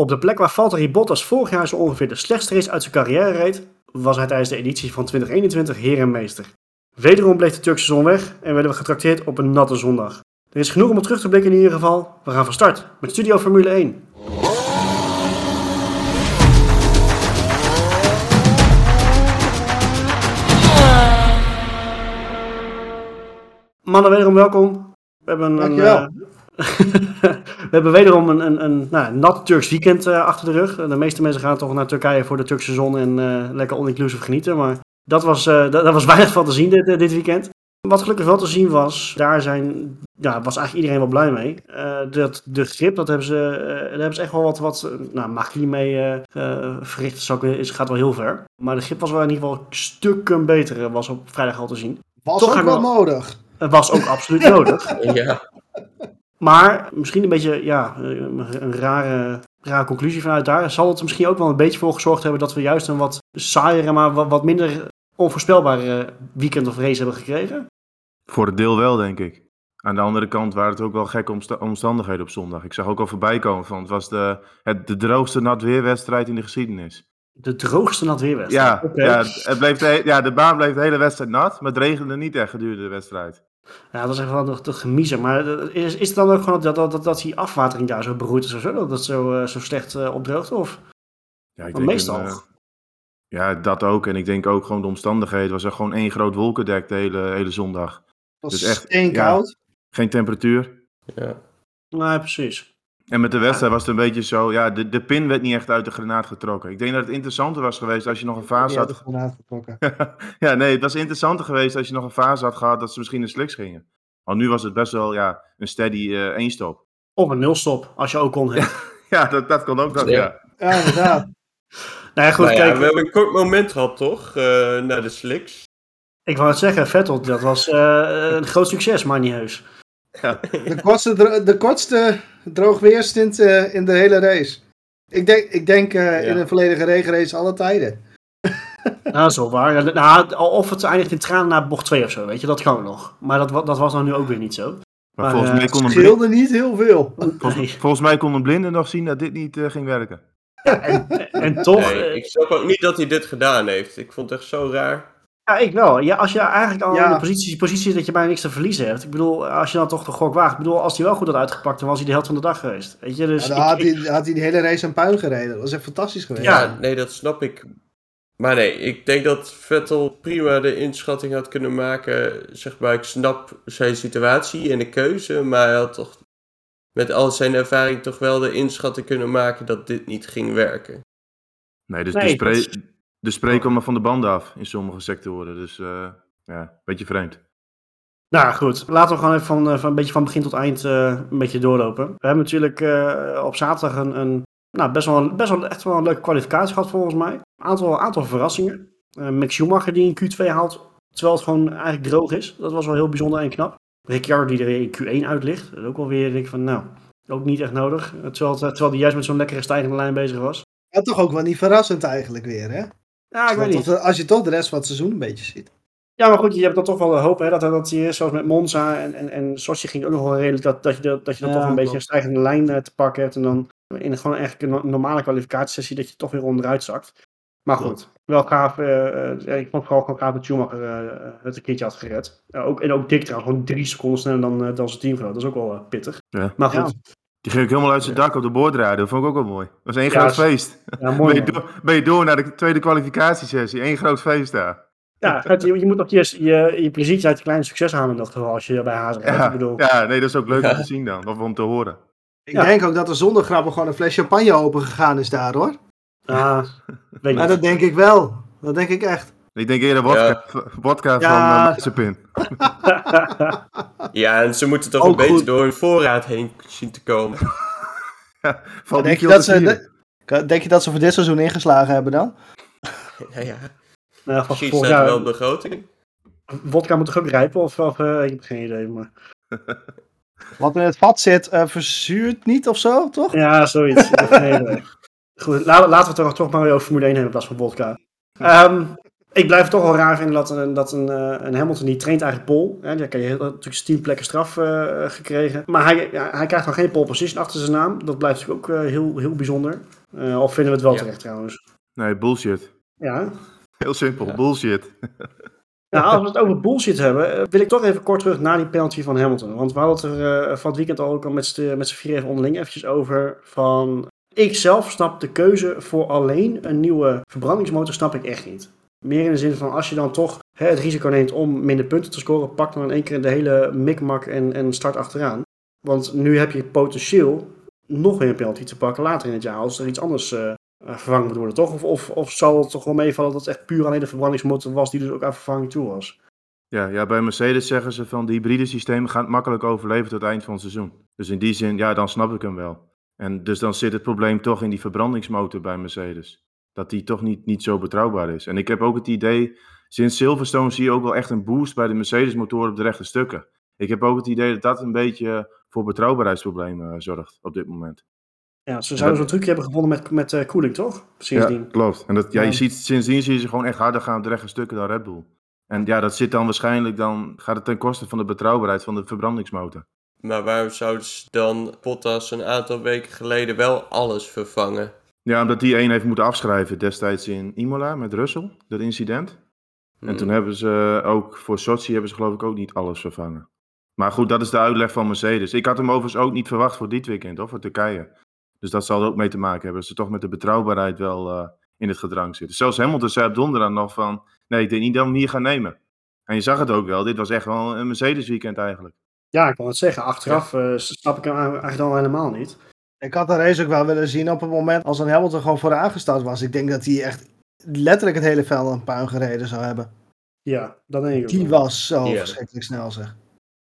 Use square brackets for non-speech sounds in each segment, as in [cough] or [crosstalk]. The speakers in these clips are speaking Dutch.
Op de plek waar Valtteri Bottas vorig jaar zo ongeveer de slechtste race uit zijn carrière reed, was hij tijdens de editie van 2021 heer en meester. Wederom bleef de Turkse zon weg en werden we getrakteerd op een natte zondag. Er is genoeg om op terug te blikken in ieder geval. We gaan van start met Studio Formule 1. Mannen, wederom welkom. We hebben een. [laughs] we hebben wederom een, een, een nou, nat Turks weekend eh, achter de rug. De meeste mensen gaan toch naar Turkije voor de Turkse zon en eh, lekker all-inclusive genieten. Maar dat was, eh, dat, was [laughs] weinig van te zien dit, dit weekend. Wat gelukkig wel te zien was, daar zijn, ja, was eigenlijk iedereen wel blij mee. Eh, dat, de grip, dat hebben ze, eh, daar hebben ze echt wel wat, wat nou, magie mee verricht. Is ook- is, gaat wel heel ver. Maar de grip was wel in ieder geval stukken beter, was op vrijdag al te zien. Was Toch ook wel- nodig. Het was ook absoluut [laughs] nodig. Ja, Maar misschien een beetje ja, een rare, rare conclusie vanuit daar. Zal het misschien ook wel een beetje voor gezorgd hebben dat we juist een wat saaiere, maar wat, wat minder onvoorspelbare weekend of race hebben gekregen? Voor het deel wel, denk ik. Aan de andere kant waren het ook wel gekke omsta- omstandigheden op zondag. Ik zag ook al voorbij komen van het was de, het, de droogste natweerwedstrijd in de geschiedenis. De droogste nat weerwedstrijd. Ja, ja, het bleef de, ja, de baan bleef de hele wedstrijd nat, maar het regende niet echt gedurende de wedstrijd. Ja, dat is echt wel nog te gemiezen. Maar eh, is, is het dan ook gewoon dat, dat, dat, dat die afwatering daar zo beroerd is of zo? Dat het zo, eh, zo slecht eh, opdroogt? Of? Ja, ik denk meestal. een, ja, dat ook. En ik denk ook gewoon de omstandigheden. Het was er gewoon één groot wolkendek de hele, hele zondag. Het was Dus echt, steenkoud. Geen temperatuur. ja. Nee, precies. En met de wedstrijd was het een beetje zo, ja, de, de pin werd niet echt uit de granaat getrokken. Ik denk dat het interessanter was geweest als je nog een fase had er gewoon uitgetrokken. [laughs] ja, nee, het was interessanter geweest als je nog een fase had gehad dat ze misschien in sliks gingen. Want nu was het best wel ja, een steady eh eenstop. Of een nulstop, als je ook kon hebben. [laughs] Ja, dat, dat kon ook nog, Ja. ja. Ja, inderdaad. [laughs] Nou ja, goed, Nou ja, kijk. we hebben een kort moment gehad, toch? eh naar de slicks. Ik wou het zeggen, Vettel, dat was eh, een groot succes, maar niet heus. De kortste, dro- de kortste droogweerstint eh in de hele race. Ik denk, ik denk eh, in een volledige regenrace alle tijden. [laughs] Nou, dat is wel waar. Nou, of het eindigt in tranen na bocht 2 of zo, weet je, dat kan nog. Maar dat, dat was dan nu ook weer niet zo. Maar, Maar, volgens, eh, mij kon een blind, Scheelde niet heel veel. [laughs] Nee. volgens mij kon een blinde nog zien dat dit niet ging werken. En toch, Nee, eh, ik snap ook niet dat hij dit gedaan heeft. Ik vond het echt zo raar. Ja, ik wel. Ja, als je eigenlijk al Ja. in de positie, positie zit dat je bijna niks te verliezen hebt. Ik bedoel, als je dan toch de gok waagt. Ik bedoel, als hij wel goed had uitgepakt, dan was hij de helft van de dag geweest. Weet je, dus Ja, ik- dan had, ik- hij, had hij die hele race aan puin gereden. Dat was echt fantastisch geweest. Ja. Nee, dat snap ik. Maar nee, ik denk dat Vettel prima de inschatting had kunnen maken. Zeg maar, ik snap zijn situatie en de keuze. Maar hij had toch met al zijn ervaring toch wel de inschatting kunnen maken dat dit niet ging werken. Nee, dus Nee, de, is- de spray kwam er van de banden af in sommige sectoren. Dus eh, ja, een beetje vreemd. Nou goed, laten we gewoon even van, eh, van een beetje van begin tot eind eh, een beetje doorlopen. We hebben natuurlijk eh, op zaterdag een, een nou, best, wel, een- best wel echt wel een leuke kwalificatie gehad volgens mij. Een aantal, aantal verrassingen. Eh Mick Schumacher die in Q2 haalt, terwijl het gewoon eigenlijk droog is. Dat was wel heel bijzonder en knap. Ricciardo die er in Q1 uit ligt. Dat is ook wel weer, denk ik van nou, ook niet echt nodig. Terwijl, het- terwijl hij juist met zo'n lekkere stijgende lijn bezig was. Ja, toch ook wel niet verrassend eigenlijk weer, hè? Ja, ik weet niet. Als je toch de rest van het seizoen een beetje ziet. Ja, maar goed, je hebt dan toch wel de hoop hè, dat, dat je, zoals met Monza en, en, en Sochi ging ook nog wel redelijk, dat, dat je, dat, dat je dan Ja, toch een beetje een stijgende lijn eh, te pakken hebt. En dan in gewoon eigenlijk een no- normale kwalificatiesessie dat je toch weer onderuit zakt. Maar goed, wel gaaf. ja, ik vond vooral gewoon gaaf dat Schumacher eh, het een keertje had gered. Ook, en ook Dick trouwens, gewoon drie seconden sneller dan, dan zijn teamgenoot. Dat is ook wel pittig. Ja. Maar goed, Die ging ook helemaal uit zijn dak op de boordradio. Dat vond ik ook wel mooi. Dat was één Ja, groot feest. ja, mooi. Ben je, door, ben je door naar de tweede kwalificatiesessie. Eén groot feest daar. Ja, het- je, je moet nog je, je, je plezier uit de kleine succes halen in dat geval als je bij Haas rijdt. Ja, Ik bedoel, ja, nee, dat is ook leuk Ja. om te zien dan. Of om te horen. Ik Ja. denk ook dat er zonder grappen gewoon een fles champagne open gegaan is daar, hoor. ah, weet Maar niet. dat denk ik wel. Dat denk ik echt. Ik denk eerder wodka, wodka Ja. van uh, Mazepin. Ja, en ze moeten toch Ook een beetje door hun voorraad heen zien te komen. [laughs] Van denk, je dat ze, de- denk je dat ze voor dit seizoen ingeslagen hebben dan? [laughs] Ja, ja. Nou, van er jaar- wel de begroting. Vodka moet toch ook rijpen? Of, of eh, ik heb geen idee. Maar... [laughs] Wat in het vat zit, eh, verzuurt niet of zo, toch? Ja, zoiets. Goed, la- laten we het toch, toch maar weer over Formule 1 hebben in plaats van vodka. Ehm, Ik blijf het toch wel raar vinden dat een, dat een, eh, een Hamilton die traint eigenlijk pole. Hè, die kan je natuurlijk 10 plekken straf eh, gekregen. Maar hij, ja, hij krijgt nog geen pole position achter zijn naam. Dat blijft natuurlijk ook eh, heel, heel bijzonder. Uh, of vinden we het wel Ja. terecht trouwens. Nee, bullshit. Ja. Heel simpel, Ja. bullshit. [laughs] Nou, als we het over bullshit hebben, wil ik toch even kort terug naar die penalty van Hamilton. Want we hadden het er eh, van het weekend al ook al met z'n met z'n vier even onderling eventjes over. Van, ik zelf snap de keuze voor alleen een nieuwe verbrandingsmotor snap ik echt niet. Meer in de zin van, als je dan toch hè, het risico neemt om minder punten te scoren, pak dan in één keer de hele mikmak en, en start achteraan. Want nu heb je potentieel nog weer een penalty te pakken later in het jaar, als er iets anders eh, vervangen moet worden, toch? Of, of, of zal het toch wel meevallen dat het echt puur alleen de verbrandingsmotor was die dus ook aan vervanging toe was? Ja, ja, bij Mercedes zeggen ze van de hybride systemen gaan makkelijk overleven tot het eind van het seizoen. Dus in die zin, ja, dan snap ik hem wel. En dus dan zit het probleem toch in die verbrandingsmotor bij Mercedes. Dat die toch niet, niet zo betrouwbaar is. En ik heb ook het idee, sinds Silverstone zie je ook wel echt een boost bij de Mercedes motoren op de rechte stukken. Ik heb ook het idee dat dat een beetje voor betrouwbaarheidsproblemen eh, zorgt op dit moment. Ja, ze zouden zo'n trucje hebben gevonden met, met eh, koeling, toch? Sindsdien. Ja, klopt. En dat, ja, Ja. je ziet, sindsdien zie je ze gewoon echt harder gaan op de rechte stukken dan Red Bull. En ja, dat zit dan waarschijnlijk, dan gaat het ten koste van de betrouwbaarheid van de verbrandingsmotor. Maar waarom zouden ze dan Bottas een aantal weken geleden wel alles vervangen? Ja, omdat die één heeft moeten afschrijven destijds in Imola met Russell, dat incident. En Hmm. toen hebben ze ook voor Sochi hebben ze geloof ik ook niet alles vervangen. Maar goed, dat is de uitleg van Mercedes. Ik had hem overigens ook niet verwacht voor dit weekend, hoor, voor Turkije. Dus dat zal er ook mee te maken hebben. Dat ze toch met de betrouwbaarheid wel eh, in het gedrang zitten. Zelfs Hamilton zei op donderdag nog van, nee, ik denk niet dat we hem hier gaan nemen. En je zag het ook wel, dit was echt wel een Mercedes weekend eigenlijk. Ja, ik kan het zeggen. Achteraf eh, snap ik hem eigenlijk dan helemaal niet. Ik had de race ook wel willen zien op het moment als een Hamilton gewoon vooraan gestart was. Ik denk dat hij echt letterlijk het hele veld een puin gereden zou hebben. Ja, dat denk ik ook Die wel. was zo verschrikkelijk snel zeg.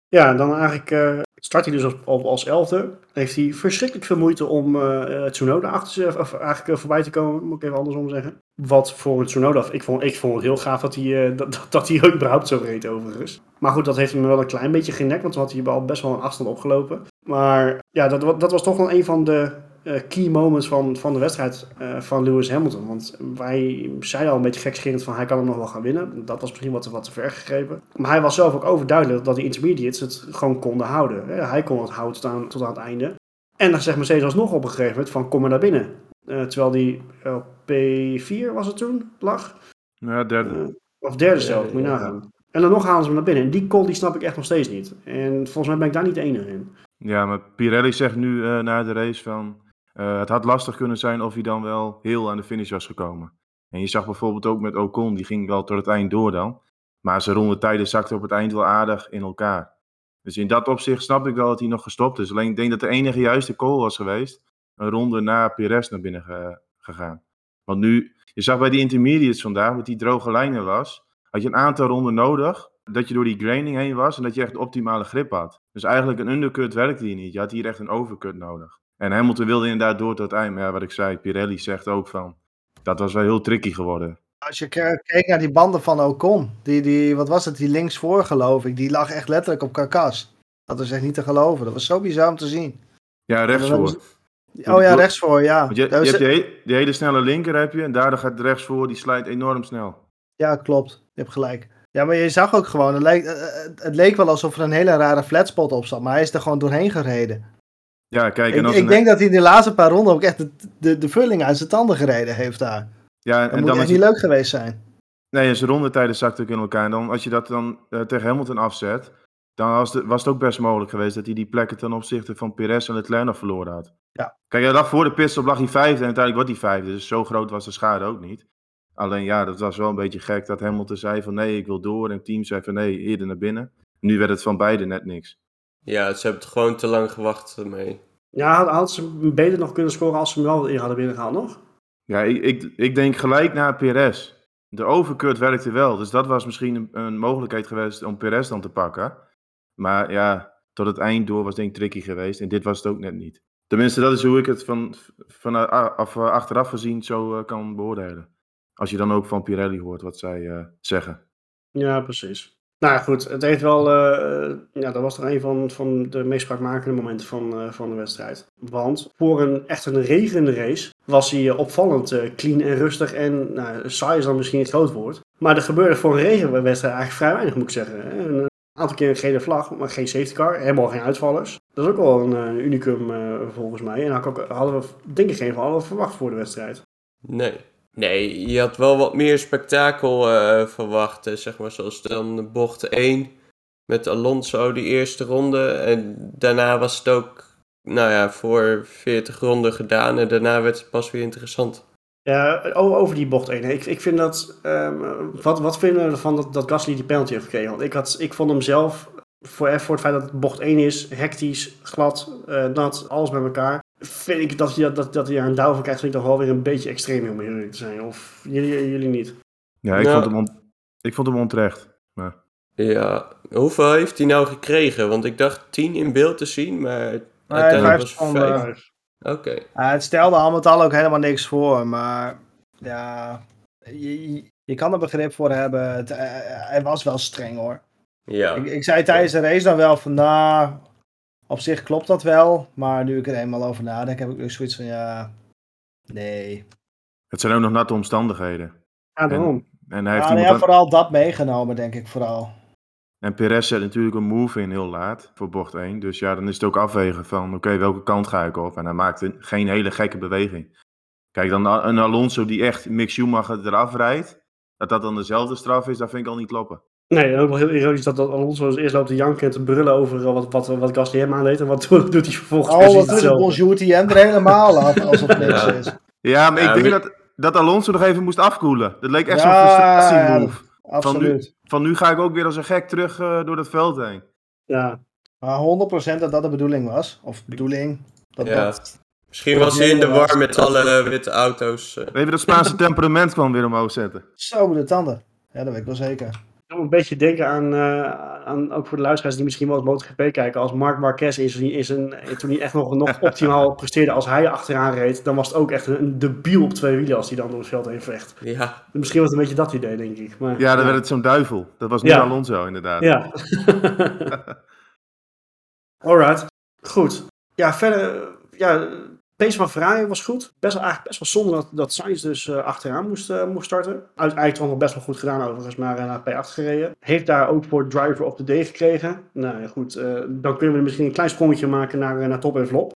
Ja, en dan eigenlijk eh, start hij dus op, op- als elfde. Heeft hij verschrikkelijk veel moeite om eh eh, Tsunoda achter zich, of eigenlijk voorbij te komen, moet ik even andersom zeggen. Wat voor een Tsunoda, ik vond, ik vond het heel gaaf dat hij, eh, [laughs] dat, dat- dat hij überhaupt zo reed overigens. Maar goed, dat heeft hem wel een klein beetje genekt, want toen had hij al best wel een afstand opgelopen. Maar ja, dat, dat was toch wel een van de eh, key moments van, van de wedstrijd eh, van Lewis Hamilton. Want wij zeiden al een beetje gekscherend van hij kan hem nog wel gaan winnen. Dat was misschien wat, te- wat te ver gegrepen. Maar hij was zelf ook overduidelijk dat die intermediates het gewoon konden houden. Hè. Hij kon het houden tot aan, tot aan het einde. En dan zegt Mercedes alsnog op een gegeven moment van kom maar naar binnen. Eh, terwijl die op P4 was het toen lag. Ja, derde. Of derde zelf, Ja, moet je ja. nagaan. En dan nog halen ze hem naar binnen. En die call die snap ik echt nog steeds niet. En volgens mij ben ik daar niet de enige in. Ja, maar Pirelli zegt nu eh, na de race van... eh, het had lastig kunnen zijn of hij dan wel heel aan de finish was gekomen. En je zag bijvoorbeeld ook met Ocon, die ging wel tot het eind door dan. Maar zijn rondetijden zakten op het eind wel aardig in elkaar. Dus in dat opzicht snap ik wel dat hij nog gestopt is. Alleen ik denk dat de enige juiste call was geweest... een ronde na Perez naar binnen ge- gegaan. Want nu, je zag bij die intermediates vandaag, met die droge lijnen was... had je een aantal ronden nodig dat je door die graining heen was en dat je echt optimale grip had. Dus eigenlijk een undercut werkte hier niet. Je had hier echt een overcut nodig. En Hamilton wilde inderdaad door tot het eind. Maar ja, wat ik zei, Pirelli zegt ook van... Dat was wel heel tricky geworden. Als je ke- keek naar die banden van Ocon, die, die, wat was het, die linksvoor geloof ik, die lag echt letterlijk op karkas. Dat was echt niet te geloven. Dat was zo bizar om te zien. Ja, rechtsvoor. Oh ja, rechtsvoor, ja. Want je, hebt die, he- die hele snelle linker heb je. En daardoor gaat rechtsvoor, die slijt enorm snel. Ja, klopt. Je hebt gelijk. Ja, maar je zag ook gewoon, het leek, eh, eh, het leek wel alsof er een hele rare flatspot op zat, maar hij is er gewoon doorheen gereden. Ja, kijk. En Ik, als ik een- denk dat hij in de laatste paar ronden ook echt de, de, de vulling uit zijn tanden gereden heeft daar. ja, en moet dan echt als niet leuk geweest zijn. Nee, en zijn rondetijden zakten ook in elkaar. En dan, als je dat dan eh, tegen Hamilton afzet... dan was, de, was het ook best mogelijk geweest... dat hij die plekken ten opzichte van Perez en Leclerc nog verloren had. Ja. Kijk, hij lag voor de pitstop lag hij vijfde... en uiteindelijk wordt hij vijfde. Dus zo groot was de schade ook niet. Alleen ja, dat was wel een beetje gek... dat Hamilton zei van nee, ik wil door... en het team zei van nee, eerder naar binnen. Nu werd het van beide net niks. Ja, ze hebben het gewoon te lang gewacht ermee. Ja, had, had ze beter nog kunnen scoren als ze hem wel in hadden binnengehaald nog? Ja, ik, ik, ik denk gelijk naar Perez. De overcut werkte wel, dus dat was misschien een, een mogelijkheid geweest om Perez dan te pakken. Maar ja, tot het eind door was denk ik tricky geweest en dit was het ook net niet. Tenminste, dat is hoe ik het van, van eh, af, eh, achteraf gezien zo eh, kan beoordelen. Als je dan ook van Pirelli hoort wat zij eh, zeggen. Ja, precies. Nou ja, goed, het heeft wel, eh, ja, dat was toch een van, van de meest spraakmakende momenten van, eh, van de wedstrijd. Want voor een echt een regenende race was hij opvallend eh, clean en rustig en, nou, saai is dan misschien het groot woord, Maar er gebeurde voor een regenwedstrijd eigenlijk vrij weinig, moet ik zeggen. Een aantal keer een gele vlag, maar geen safety car. Helemaal geen uitvallers. Dat is ook wel een unicum eh, volgens mij. En had ik ook, hadden we, denk ik, geen van allen verwacht voor de wedstrijd. Nee. Nee, je had wel wat meer spektakel eh, verwacht. Zeg maar zoals dan bocht 1 met Alonso die eerste ronde. En daarna was het ook, nou ja, voor 40 ronden gedaan. En daarna werd het pas weer interessant. Ja, o- over die bocht 1. Ik, ik vind dat. ehm, wat, wat vinden we ervan dat, dat Gasly die penalty heeft gekregen? Want ik, had, ik vond hem zelf, voor, voor het feit dat het bocht 1 is, hectisch, glad, eh, nat, alles bij elkaar. Vind ik dat hij, dat, dat daar een douw van krijgt, vind ik toch wel weer een beetje extreem om eerlijk te zijn. Of jullie, jullie niet? Ja, ik, Nou. vond, hem on- ik vond hem onterecht. Maar, Ja, hoeveel heeft hij nou gekregen? Want ik dacht 10 in beeld te zien, maar uiteindelijk vijf was. 5. Oké. Ja, het stelde al met al ook helemaal niks voor, maar ja, je, je- je kan er begrip voor hebben. Het, eh, hij was wel streng hoor. Ja. Ik, ik zei tijdens de race dan wel van, nou, op zich klopt dat wel, maar nu ik er eenmaal over nadenk, heb ik nu zoiets van, ja, nee. het zijn ook nog natte omstandigheden. Ja, daarom. En hij heeft Ja, nou iemand ja, vooral dat meegenomen, denk ik vooral. En Perez zet natuurlijk een move in heel laat voor bocht 1. Dus ja, dan is het ook afwegen van oké, welke kant ga ik op? En hij maakte geen hele gekke beweging. Kijk, dan een Alonso die echt Mick Schumacher eraf rijdt. Dat dat dan dezelfde straf is, dat vind ik al niet kloppen. Nee, ook wel heel ironisch dat, dat Alonso als eerst loopt te janken en te brullen over eh, wat, wat, wat Gasly hem aandeed. En wat [laughs] doet hij vervolgens Oh, precies wat is het? hetzelfde. Bonjour, die hem er helemaal af, alsof het niks Ja. is. Ja, maar Ja, ik denk dat, dat Alonso nog even moest afkoelen. Dat leek echt Ja, zo'n frustratie-move. Absoluut. Van nu ga ik ook weer als een gek terug eh, door dat veld heen. Ja, Maar 100% dat dat de bedoeling was. Of bedoeling. Dat Ja. dat... Misschien was hij in de war met alle witte auto's. eh. Even dat Spaanse temperament kwam weer omhoog zetten. Zo de tanden. Ja, dat weet ik wel zeker. Ik moet een beetje denken aan, eh, aan, ook voor de luisteraars die misschien wel het MotoGP kijken, als Marc Marquez in zijn, in zijn, toen hij echt nog, nog [laughs] optimaal presteerde, als hij achteraan reed, dan was het ook echt een, een debiel op twee wielen als hij dan door het veld heen vecht. Ja. Misschien was het een beetje dat idee, denk ik. Maar, Ja, dan werd het zo'n duivel. Dat was nu Ja. Alonso inderdaad. Ja. [laughs] Alright, goed. Ja, verder, eh, ja, pace van Ferrari was goed. Best eigenlijk best wel zonde dat, dat Sainz dus eh, achteraan moest, eh, moest starten. Uiteindelijk nog best wel goed gedaan overigens, maar eh, naar P8 gereden. Heeft daar ook voor driver op de D gekregen. Nou ja, goed, dan kunnen we misschien een klein sprongetje maken naar, naar top en flop.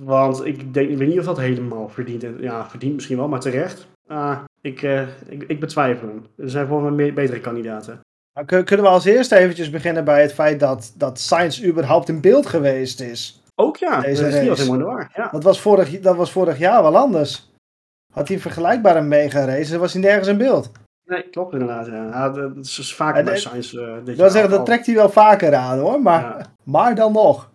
Want ik, denk, weet niet of dat helemaal verdient. Ja, verdient misschien wel, maar terecht. Ah, ik, ik, ik betwijfel hem. Er zijn volgens mij betere kandidaten. Kun- kunnen we als eerste eventjes beginnen bij het feit dat, dat Sainz überhaupt in beeld geweest is? Ook ja, Deze dat is niet race. helemaal in de war. Ja. Dat was vorig, dat was vorig jaar wel anders. Had hij een vergelijkbare mega race, was hij nergens in beeld. Nee, klopt inderdaad. Ja. Dat is dus vaak En bij Science. eh jaar zeggen, dat trekt hij wel vaker aan hoor, maar, Ja. [laughs] maar dan nog.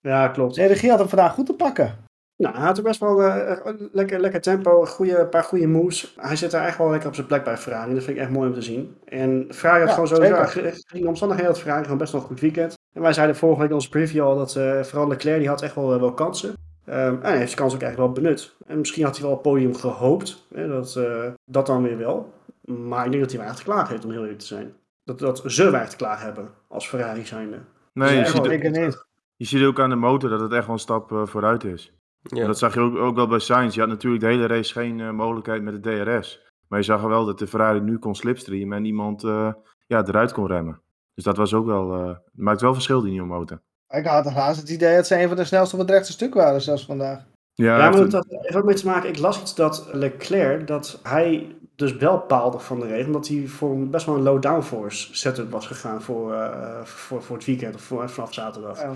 Ja, klopt. De regie had hem vandaag goed te pakken. Nou, hij had ook best wel eh, lekker, lekker tempo, goede, een paar goede moves. Hij zit daar echt wel lekker op zijn plek bij Ferrari. Dat vind ik echt mooi om te zien. En Ferrari had Ja, gewoon sowieso, gezien de omstandigheden, had Ferrari gewoon best wel een goed weekend. En wij zeiden vorige week in onze preview al dat eh, vooral Leclerc die had echt wel, wel kansen. Ehm, en hij heeft zijn kans ook eigenlijk wel benut. En misschien had hij wel op het podium gehoopt. Hè, dat, eh, dat dan weer wel. Maar ik denk dat hij weinig te klagen heeft, om heel eerlijk te zijn. Dat, dat ze weinig te klagen hebben als Ferrari zijnde. Nee, je, echt ziet, ook- Zeker niet. je ziet ook aan de motor dat het echt wel een stap eh, vooruit is. Ja. En dat zag je ook, ook wel bij Sainz. Je had natuurlijk de hele race geen eh, mogelijkheid met de DRS. Maar je zag wel dat de Ferrari nu kon slipstreamen en iemand eh, ja, eruit kon remmen. Dus dat was ook wel, eh, maakt wel verschil die nieuwe motor. Ik had haast het idee dat ze een van de snelste op het rechte stuk waren, zelfs vandaag. Ja, Ja, maar heeft dat heeft ook mee te maken. Ik las iets dat Leclerc, dat hij dus wel paalde van de regen, omdat hij voor een, best wel een low downforce setup was gegaan voor, eh, voor, voor het weekend of voor, vanaf zaterdag. Ja.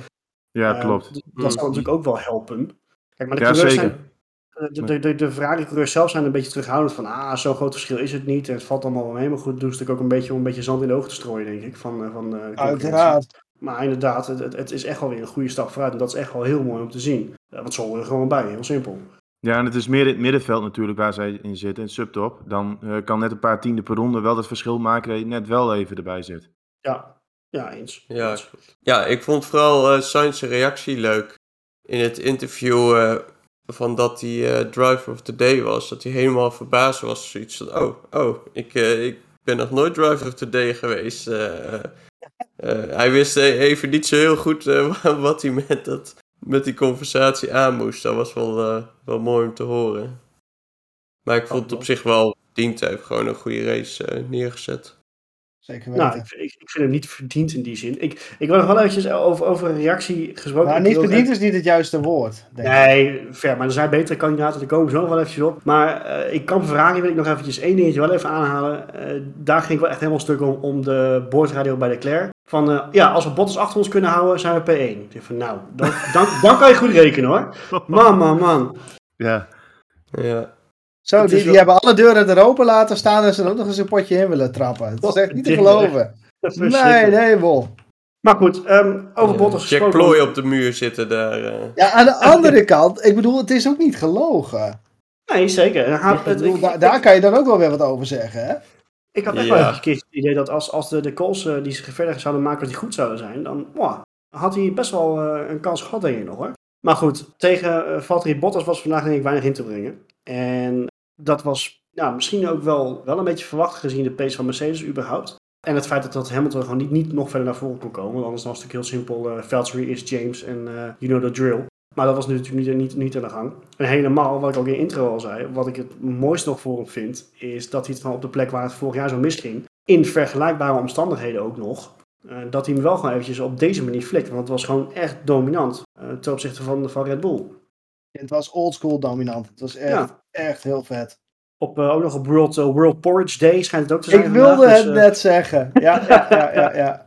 ja, Eh, klopt. d- dat zou natuurlijk ook wel helpen. Kijk, maar de Ja, coureurs zijn. De, de, de, de Ferrari-coureurs zelf zijn een beetje terughoudend van, ah, zo'n groot verschil is het niet. En het valt allemaal wel mee. Maar goed, doen ze natuurlijk ook een beetje om een beetje zand in de ogen te strooien, denk ik. Van, eh, van, eh, de. Uiteraard. Maar inderdaad, het, het, is echt wel weer een goede stap vooruit. En dat is echt wel heel mooi om te zien. Want ze horen er gewoon bij, heel simpel. Ja, en het is meer het middenveld natuurlijk waar zij in zitten, in subtop. Dan eh, kan net een paar tienden per ronde wel dat verschil maken dat je net wel even erbij zit. Ja, ja eens. Ja. Ja, ik vond vooral eh Sainz' reactie leuk. In het interview eh, van dat hij eh, driver of the day was. Dat hij helemaal verbaasd was. Zoiets van, oh, oh, ik, eh, ik ben nog nooit driver of the day geweest. Eh, hij wist even niet zo heel goed [laughs] wat hij met, dat, met die conversatie aan moest. Dat was wel, wel mooi om te horen. Maar ik vond het op zich wel verdiend. Hij heeft gewoon een goede race neergezet. Zeker weten. Nou, ik, ik, ik vind hem niet verdiend in die zin. Ik, ik wil nog wel eventjes over, over een reactie gesproken. maar Ik niet verdiend is niet het juiste woord. Denk ik. Nee, ver, maar er zijn betere kandidaten, daar komen we zo wel eventjes op. Maar eh, ik kan Ferrari wil ik nog eventjes één dingetje wel even aanhalen. Eh, daar ging ik wel echt helemaal stuk om, om de boordradio bij Leclerc. Van, eh, ja, als we Bottas achter ons kunnen houden, zijn we P1. Ik dacht van, nou, dan, dan, dan kan je goed rekenen hoor. [laughs] Man, man, man. Ja, Ja. Zo, die, die wel- hebben alle deuren er open laten staan en ze er ook nog eens een potje in willen trappen. Het is echt niet te geloven. [laughs] Nee, nee, bol. Maar goed, ehm, over Ja, Bottas Jack gesproken. Ploy op de muur zitten daar. eh. Ja, aan de andere kant, ik bedoel, het is ook niet gelogen. Nee, zeker. Het- bedoel, ik- daar, ik- daar kan je dan ook wel weer wat over zeggen, hè? Ik had echt Ja. wel een keer het idee dat als, als de, de calls eh, die zich verder zouden maken, dat die goed zouden zijn, dan wow, had hij best wel eh, een kans gehad, denk ik nog hoor. Maar goed, tegen Valtteri Bottas was vandaag denk ik weinig in te brengen. En dat was ja, misschien ook wel, wel een beetje verwacht gezien de pace van Mercedes überhaupt. En het feit dat, dat Hamilton gewoon niet, niet nog verder naar voren kon komen. Want anders was het natuurlijk heel simpel. Valtteri is James en eh, you know the drill. Maar dat was natuurlijk niet, niet, niet aan de gang. En helemaal, wat ik ook in de intro al zei, wat ik het mooist nog voor hem vind, is dat hij het gewoon op de plek waar het vorig jaar zo misging, in vergelijkbare omstandigheden ook nog, eh, dat hij hem wel gewoon eventjes op deze manier flikt. Want het was gewoon echt dominant ten opzichte van, van Red Bull. Het was oldschool dominant. Het was echt, Ja. echt heel vet. Op, eh, ook nog op World, eh, World Porridge Day schijnt het ook te zijn Ik vandaag, wilde dus, het eh, net zeggen. Ja, [laughs] ja, ja, ja. ja.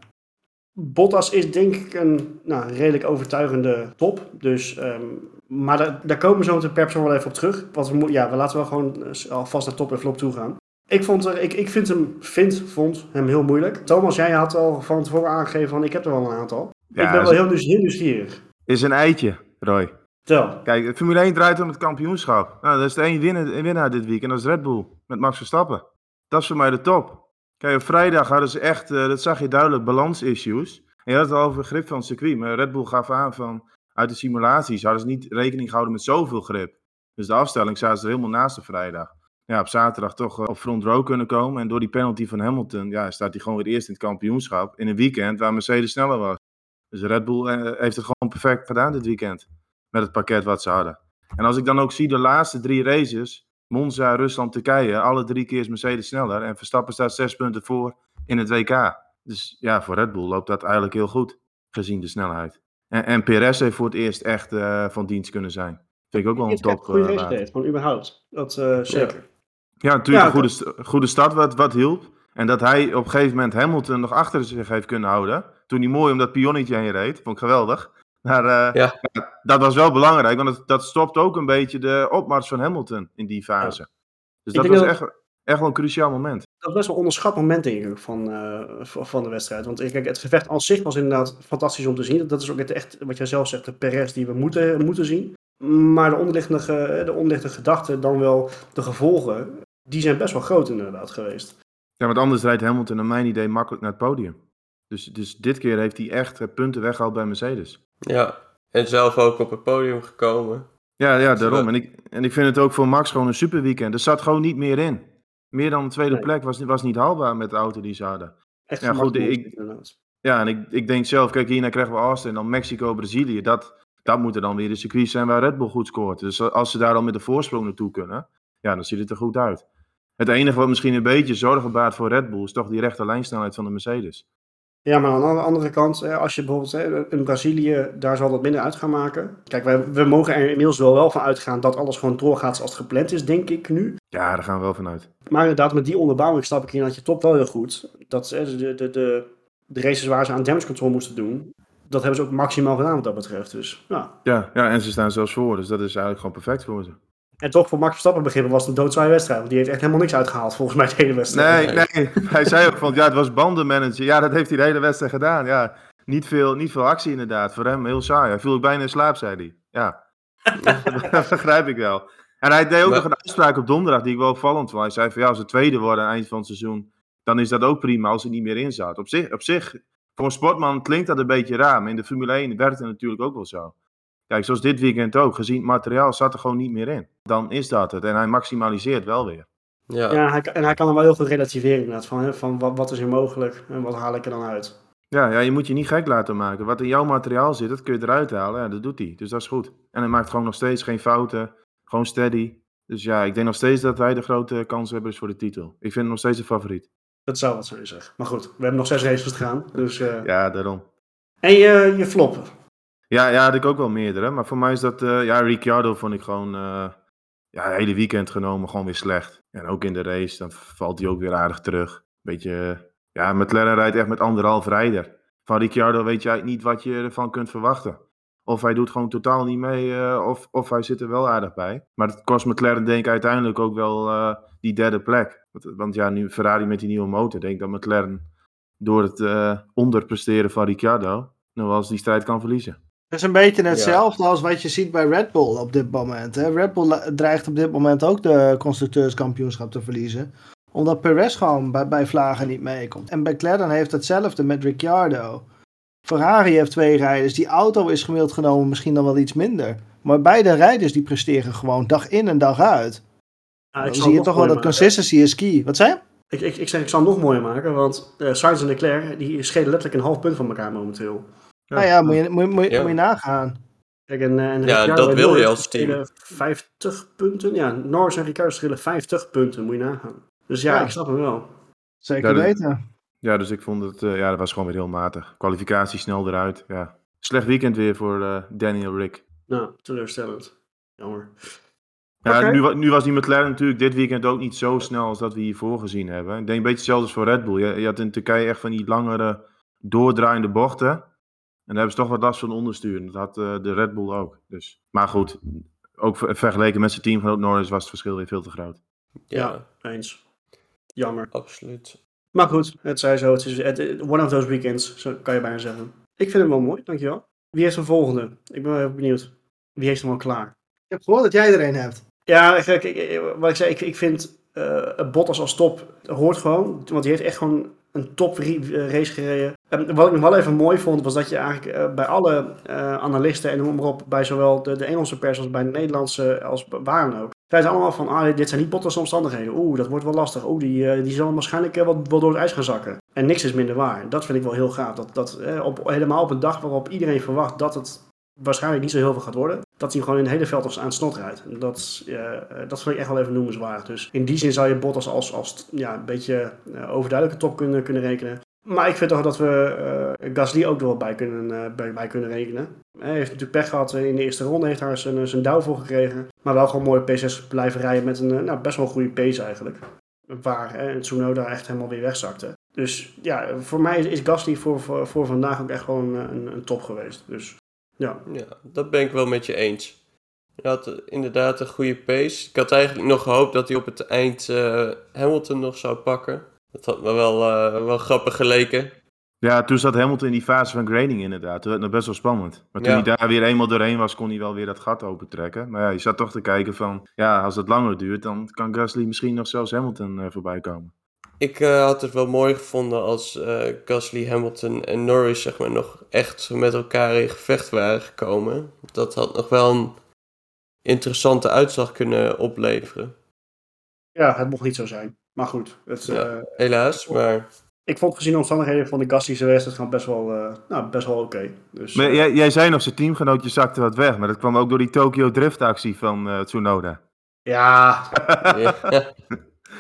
Bottas is denk ik een nou, redelijk overtuigende top. Dus, ehm, maar daar, daar komen we zo meteen per persoon wel even op terug. Want we, ja, we laten wel gewoon alvast naar top en flop toe gaan. Ik, vond er, ik, ik vind hem, vind, vond hem heel moeilijk. Thomas, jij had al van tevoren aangegeven van ik heb er wel een aantal. Ja, ik ben wel heel, heel nieuwsgierig. is een eitje, Roy. Tel. Kijk, Formule 1 draait om het kampioenschap. Nou, dat is de één winnaar, dit weekend, dat is Red Bull. Met Max Verstappen. Dat is voor mij de top. Kijk, op vrijdag hadden ze echt, eh, dat zag je duidelijk, balansissues. En je had het al over grip van circuit. Maar Red Bull gaf aan van, uit de simulaties hadden ze niet rekening gehouden met zoveel grip. Dus de afstelling zaten ze er helemaal naast de vrijdag. Ja, op zaterdag toch eh, op front row kunnen komen. En door die penalty van Hamilton, ja, staat hij gewoon weer eerst in het kampioenschap. In een weekend waar Mercedes sneller was. Dus Red Bull eh, heeft het gewoon perfect gedaan dit weekend met het pakket wat ze hadden. En als ik dan ook zie de laatste drie races, Monza, Rusland, Turkije, alle drie keer is Mercedes sneller en Verstappen staat zes punten voor in het WK. Dus ja, voor Red Bull loopt dat eigenlijk heel goed, gezien de snelheid. En, en Perez heeft voor het eerst echt eh, van dienst kunnen zijn. Vind ik ook wel een top. een goede eh, race gewoon überhaupt. Dat eh, zeker. Ja, natuurlijk Ja, een goede, goede start wat, wat hielp. En dat hij op een gegeven moment Hamilton nog achter zich heeft kunnen houden. Toen hij mooi om dat pionnetje heen reed. Vond ik geweldig. Maar eh, Ja. dat was wel belangrijk. Want het, dat stopt ook een beetje de opmars van Hamilton in die fase. Dus Ik dat was echt, echt wel een cruciaal moment. Dat was best wel een onderschat moment, denk ik, van, eh, van de wedstrijd. Want kijk, het gevecht als zich was inderdaad fantastisch om te zien. Dat is ook het echt, wat jij zelf zegt, de Perez die we moeten, moeten zien. Maar de onderliggende, ge- de onderliggende gedachten, dan wel de gevolgen, die zijn best wel groot inderdaad geweest. Ja, want anders rijdt Hamilton naar mijn idee makkelijk naar het podium. Dus, dus dit keer heeft hij echt eh, punten weggehaald bij Mercedes. Ja, en zelf ook op het podium gekomen. Ja, ja, Dus daarom. En ik, en ik vind het ook voor Max gewoon een super weekend. Er zat gewoon niet meer in. Meer dan een tweede Nee. plek was, was niet haalbaar met de auto die ze hadden. Echt Ja, goed, ik-. Ja, en ik, ik denk zelf, kijk, hierna krijgen we Austin en dan Mexico, Brazilië. Dat, dat moeten dan weer de circuits zijn waar Red Bull goed scoort. Dus als ze daar al met de voorsprong naartoe kunnen, ja, dan ziet het er goed uit. Het enige wat misschien een beetje zorgen baart voor Red Bull is toch die rechte lijnsnelheid van de Mercedes. Ja, maar aan de andere kant, eh, als je bijvoorbeeld eh, in Brazilië daar zal dat minder uit gaan maken. Kijk, wij, we mogen er inmiddels wel, wel van uitgaan dat alles gewoon doorgaat zoals het gepland is, denk ik nu. Ja, daar gaan we wel vanuit. Maar inderdaad, met die onderbouwing snap ik inderdaad je top wel heel goed. Dat eh, de, de, de, de races waar ze aan damage control moesten doen, dat hebben ze ook maximaal gedaan wat dat betreft. Dus, ja. Ja, ja, en ze staan zelfs voor, dus dat is eigenlijk gewoon perfect voor ze. En toch, voor Max Verstappen begrippen was het een doodzwaaie wedstrijd. Want die heeft echt helemaal niks uitgehaald, volgens mij, de hele wedstrijd. Nee, nee, hij zei ook van, ja, het was bandenmanager. Ja, dat heeft hij de hele wedstrijd gedaan. Ja, niet veel, niet veel actie inderdaad. Voor hem heel saai. Hij viel ook bijna in slaap, zei hij. Ja, [laughs] dat begrijp ik wel. En hij deed ook Maar- nog een uitspraak op donderdag die ik wel opvallend vond. Hij zei van, ja, als ze tweede worden aan het eind van het seizoen, dan is dat ook prima als hij niet meer in zat. Op zich, op zich, voor een sportman klinkt dat een beetje raar, maar in de Formule 1 werkt het natuurlijk ook wel zo. Kijk, zoals dit weekend ook, gezien het materiaal zat er gewoon niet meer in. Dan is dat het. En hij maximaliseert wel weer. Ja, Ja, hij, en hij kan hem wel heel goed relativeren inderdaad. Van, hè, van wat, wat is er mogelijk en wat haal ik er dan uit. Ja, ja, je moet je niet gek laten maken. Wat in jouw materiaal zit, dat kun je eruit halen. Ja, dat doet hij. Dus dat is goed. En hij maakt gewoon nog steeds geen fouten. Gewoon steady. Dus ja, ik denk nog steeds dat hij de grote kans hebben is voor de titel. Ik vind hem nog steeds de favoriet. Dat zou wat zijn, zeg. Maar goed, we hebben nog zes races te gaan. Dus, eh, Ja, daarom. En je, je flop. Ja, ja, had ik ook wel meerdere. Maar voor mij is dat, eh, ja, Ricciardo vond ik gewoon, eh, ja, het hele weekend genomen gewoon weer slecht. En ook in de race, dan valt hij ook weer aardig terug. Beetje, eh, ja, McLaren rijdt echt met anderhalf rijder. Van Ricciardo weet je niet wat je ervan kunt verwachten. Of hij doet gewoon totaal niet mee, eh, of, of hij zit er wel aardig bij. Maar het kost McLaren denk ik uiteindelijk ook wel die derde plek. Want, ja, nu Ferrari met die nieuwe motor, denk ik dat McLaren door het onderpresteren van Ricciardo, nog wel eens die strijd kan verliezen. Het is een beetje hetzelfde als wat je ziet bij Red Bull op dit moment. Hè? Red Bull dreigt op dit moment ook de constructeurskampioenschap te verliezen. Omdat Perez gewoon bij, bij Vlagen niet meekomt. En McLaren heeft hetzelfde met Ricciardo. Ferrari heeft twee rijders. Die auto is gemiddeld genomen misschien dan wel iets minder. Maar beide rijders die presteren gewoon dag in en dag uit. Ja, Dan zie je toch wel dat maken. consistency is key. Wat zei je? Ik, ik, ik zeg, ik zal het nog mooier maken, want eh Sainz en Leclerc die schelen letterlijk een half punt van elkaar momenteel. Nou ja, moet je, moet, moet, moet je nagaan. Kijk, en, en Ja, dat wil je als team. schelen 50 punten. Ja, Norris en Ricciardo schelen 50 punten, moet je nagaan. Dus ja, Ja. ik snap hem wel. Zeker Ja, dat- weten. Ja, dus ik vond het, eh, ja, dat was gewoon weer heel matig. Kwalificatie snel eruit, ja. Slecht weekend weer voor eh, Daniel Rick. Nou, teleurstellend. Jammer. Ja, nu, nu was die McLaren natuurlijk dit weekend ook niet zo snel als dat we hiervoor gezien hebben. Ik denk een beetje hetzelfde als voor Red Bull. Je, je had in Turkije echt van die langere doordraaiende bochten. En daar hebben ze toch wat last van onderstuur. Dat had eh, de Red Bull ook. Dus. Maar goed, ook ver- vergeleken met zijn teamgenoot Norris was het verschil weer veel te groot. Ja, Eens. Jammer. absoluut. Maar goed, het zij zo. Het is one of those weekends, zo kan je bijna zeggen. Ik vind hem wel mooi, dankjewel. Wie heeft een volgende? Ik ben wel even benieuwd. Wie heeft hem al klaar? Ik heb gehoord dat jij er een hebt. Ja, kijk, ik- ik- wat ik zei, ik, ik vind eh Bottas als top hoort gewoon. Want die heeft echt gewoon een top eh, race gereden. En wat ik nog wel even mooi vond, was dat je eigenlijk eh, bij alle eh, analisten en noem maar op, bij zowel de, de Engelse pers als bij de Nederlandse, als waar dan ook. Zeiden allemaal van, ah, dit zijn niet Bottas omstandigheden. Oeh, dat wordt wel lastig. Oeh, die, eh, die zal waarschijnlijk wel, wel door het ijs gaan zakken. En niks is minder waar. Dat vind ik wel heel gaaf. Dat, dat op, helemaal op een dag waarop iedereen verwacht dat het waarschijnlijk niet zo heel veel gaat worden. Dat hij gewoon in het hele veld aan het snot rijdt. Dat, dat vind ik echt wel even noemenswaardig. Dus in die zin zou je Bottas als, als ja, een beetje overduidelijke top kunnen, kunnen rekenen. Maar ik vind toch dat we eh, Gasly ook er wel bij kunnen, eh, bij, kunnen rekenen. Hij heeft natuurlijk pech gehad eh, in de eerste ronde, heeft daar zijn, zijn douw voor gekregen. Maar wel gewoon mooi P6 blijven rijden met een nou, best wel goede pace eigenlijk. Waar eh, Tsunoda echt helemaal weer wegzakte. Dus ja, voor mij is, Gasly voor, voor, vandaag ook echt gewoon een, een top geweest. Dus ja, Ja, dat ben ik wel met je eens. Hij had inderdaad een goede pace. Ik had eigenlijk nog gehoopt dat hij op het eind Hamilton nog zou pakken. Dat had me wel, eh, wel grappig geleken. Ja, toen zat Hamilton in die fase van grading inderdaad. Toen werd het nog best wel spannend. Maar toen Ja. hij daar weer eenmaal doorheen was, kon hij wel weer dat gat opentrekken. Maar ja, je zat toch te kijken van, ja, als het langer duurt, dan kan Gasly misschien nog zelfs Hamilton eh, voorbij komen. Ik eh, had het wel mooi gevonden als eh, Gasly, Hamilton en Norris zeg maar, nog echt met elkaar in gevecht waren gekomen. Dat had nog wel een interessante uitslag kunnen opleveren. ja, het mocht niet zo zijn. Maar goed, het, Ja. eh, Helaas, maar ik vond gezien de omstandigheden van de zijn wedstrijd gewoon best wel, eh, nou, best wel oké. Dus, Maar eh, jij, jij zei nog, zijn teamgenootje zakte wat weg. Maar dat kwam ook door die Tokyo Drift actie van eh, Tsunoda. ja, [laughs] ja,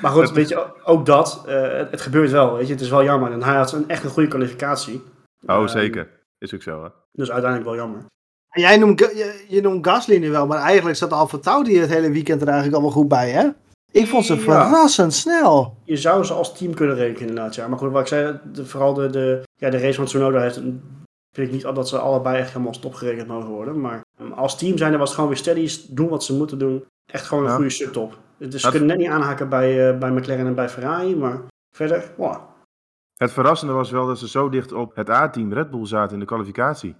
maar goed, weet je, ook dat, eh, het, het gebeurt wel, weet je. Het is wel jammer. En hij had een, echt een goede kwalificatie. Oh, Ehm, zeker. Is ook zo, hè? Dus uiteindelijk wel jammer. Jij noemt, je, je noemt Gasly nu wel, maar eigenlijk zat Alfa Tauri het hele weekend er eigenlijk al wel goed bij, hè? Ik vond ze Ja. verrassend snel. Je zou ze als team kunnen rekenen inderdaad, ja. Maar goed, wat ik zei, de, vooral de, de, ja, de race van Tsunoda heeft, een- vind ik niet dat ze allebei echt helemaal als top gerekend mogen worden. Maar um, als team zijn er was het gewoon weer steady, doen wat ze moeten doen. Echt gewoon een Ja. goede subtop. Dus ze kunnen net niet aanhaken bij, eh, bij McLaren en bij Ferrari, maar verder, wow. Het verrassende was wel dat ze zo dicht op het A-team Red Bull zaten in de kwalificatie.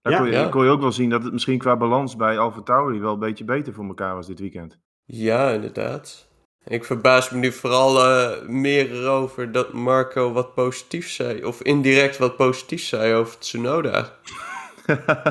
Daar Ja. kon, je, Ja. kon je ook wel zien dat het misschien qua balans bij Alfa Tauri wel een beetje beter voor elkaar was dit weekend. ja, inderdaad. Ik verbaas me nu vooral eh, meer erover dat Marco wat positief zei. Of indirect wat positief zei over Tsunoda. [laughs]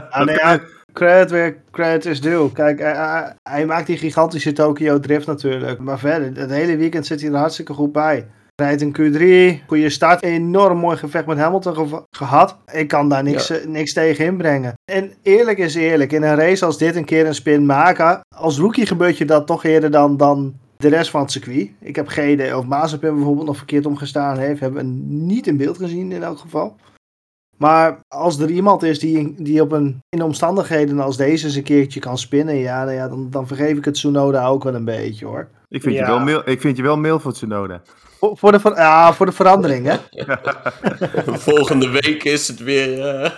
Ah, nee, ja, credit weer credit is due. Kijk, hij, hij- hij maakt die gigantische Tokyo Drift natuurlijk. Maar verder, het hele weekend zit hij er hartstikke goed bij. Rijdt in Q3, goede start, enorm mooi gevecht met Hamilton gehad. Ik kan daar niks, ja. niks tegen inbrengen. En eerlijk is eerlijk, in een race als dit een keer een spin maken, als rookie gebeurt je dat toch eerder dan, dan de rest van het circuit. Ik heb geen idee of Mazepin bijvoorbeeld nog verkeerd omgestaan heeft. Hebben we niet in beeld gezien in elk geval. Maar als er iemand is die, die op een, in omstandigheden als deze eens een keertje kan spinnen, ja, nou ja dan, dan vergeef ik het Tsunoda ook wel een beetje hoor. Ik vind, je, wel mail, ik vind je wel mail voor Tsunoda. Voor, voor, de, ja, voor de verandering, hè? [laughs] volgende week is het weer. Uh...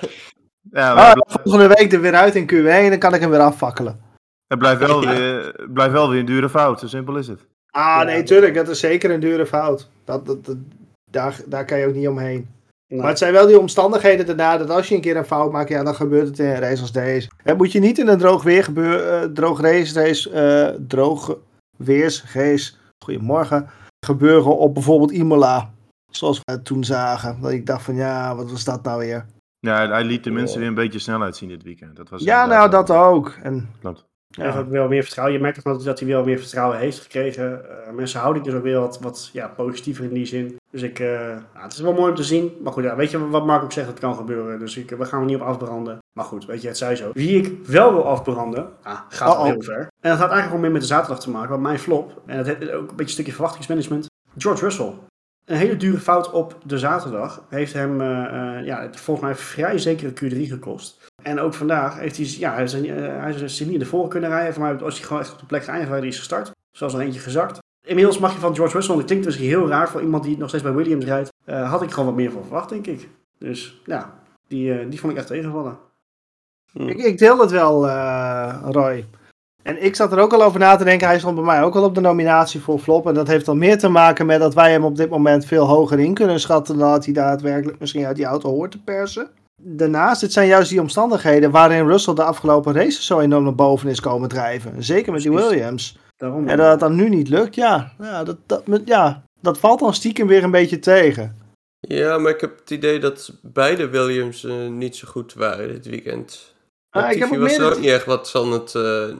Ja, maar... ah, volgende week er weer uit in Q1 en dan kan ik hem weer afvakkelen. Het blijft wel, weer, blijft wel weer een dure fout, zo simpel is het. Ah, nee, tuurlijk, dat is zeker een dure fout. Dat, dat, daar, daar kan je ook niet omheen. Maar het zijn wel die omstandigheden daarna dat als je een keer een fout maakt, ja, dan gebeurt het in een race als deze. Het moet je niet in een droog weer gebeuren, uh, droog race, race uh, droog goedemorgen, gebeuren op bijvoorbeeld Imola. Zoals we toen zagen. Dat ik dacht van ja, wat was dat nou weer? Ja, hij liet de mensen weer een beetje snelheid zien dit weekend. Dat was ja, nou dat ook. En, Klopt. Ja. Hij heeft ook wel meer vertrouwen. Je merkt ook dat hij wel meer vertrouwen heeft gekregen. Uh, mensen houden dus ook weer wat, wat ja, positiever in die zin. Dus ik, uh, nou, het is wel mooi om te zien. Maar goed, ja, weet je wat Mark ook zegt, het kan gebeuren. Dus ik, we gaan er niet op afbranden. Maar goed, weet je, het zij zo. Wie ik wel wil afbranden, ah, gaat heel ver. En dat had eigenlijk gewoon meer met de zaterdag te maken. Want mijn flop, en dat heeft ook een beetje een stukje verwachtingsmanagement. George Russell. Een hele dure fout op de zaterdag heeft hem uh, ja, volgens mij vrij zeker Q3 gekost. En ook vandaag heeft hij, ja, hij, is, hij is niet de voren kunnen rijden. Voor mij was hij gewoon echt op de plek geëindigd waar hij is gestart. Zoals er eentje gezakt. Inmiddels mag je van George Russell, dat klinkt dus heel raar voor iemand die nog steeds bij Williams rijdt, uh, had ik gewoon wat meer van verwacht, denk ik. Dus ja, die, uh, die vond ik echt tegenvallen. Hm. Ik, ik, deel het wel, Roy. En ik zat er ook al over na te denken. Hij stond bij mij ook al op de nominatie voor flop. En dat heeft al meer te maken met dat wij hem op dit moment veel hoger in kunnen schatten. dan dat hij daadwerkelijk misschien uit die auto hoort te persen. Daarnaast, het zijn juist die omstandigheden waarin Russell de afgelopen races zo enorm naar boven is komen drijven. Zeker met die Williams. Daarom, en dat het dan nu niet lukt, ja, ja, dat, dat, ja, dat valt dan stiekem weer een beetje tegen. Ja, maar ik heb het idee dat beide Williams uh, niet zo goed waren dit weekend. Ah, ik heb was er ook niet echt wat van het... Uh,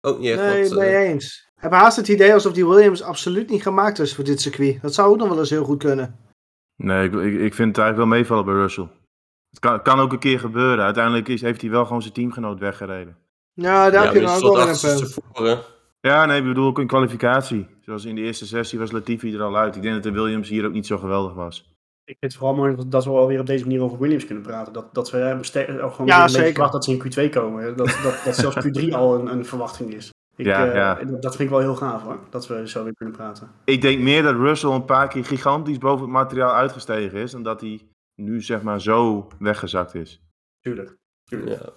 ook niet echt nee, wat... Nee, uh... eens. Ik heb haast het idee alsof die Williams absoluut niet gemaakt is voor dit circuit. Dat zou ook nog wel eens heel goed kunnen. Nee, ik, ik, ik vind het eigenlijk wel meevallen bij Russell. Het kan, kan ook een keer gebeuren. Uiteindelijk is, heeft hij wel gewoon zijn teamgenoot weggereden. Ja, daar heb je dan ook wel een punt. Ja, nee, ik bedoel ook in kwalificatie. Zoals in de eerste sessie was Latifi er al uit. Ik denk dat de Williams hier ook niet zo geweldig was. Ik vind het vooral mooi dat we alweer op deze manier over Williams kunnen praten. Dat, dat we ook gewoon ja, een verwacht dat ze in Q2 komen. Dat, dat, dat zelfs [laughs] Q3 al een, een verwachting is. Ik, ja, uh, ja. Dat vind ik wel heel gaaf hoor, dat we zo weer kunnen praten. Ik denk meer dat Russell een paar keer gigantisch boven het materiaal uitgestegen is. En dat hij nu zeg maar zo weggezakt is. Tuurlijk, tuurlijk. Ja.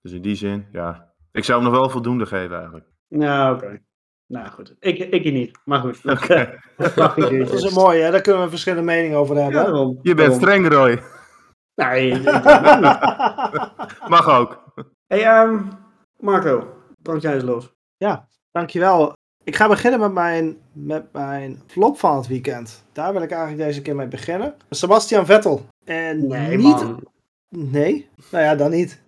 Dus in die zin, ja. Ik zou hem nog wel voldoende geven eigenlijk. Nou, oké. Nou goed, ik, ik niet, maar goed. [laughs] Okay. [laughs] dat is een mooi, hè? Daar kunnen we verschillende meningen over hebben. Ja, je bent streng, Roy. Nee, [laughs] Mag ook. hey, um, Marco, brand jij eens los. Ja, dankjewel. Ik ga beginnen met mijn, met mijn flop van het weekend. Daar wil ik eigenlijk deze keer mee beginnen. Sebastian Vettel. En nee, niet... Man. Nee? Nou ja, dan niet.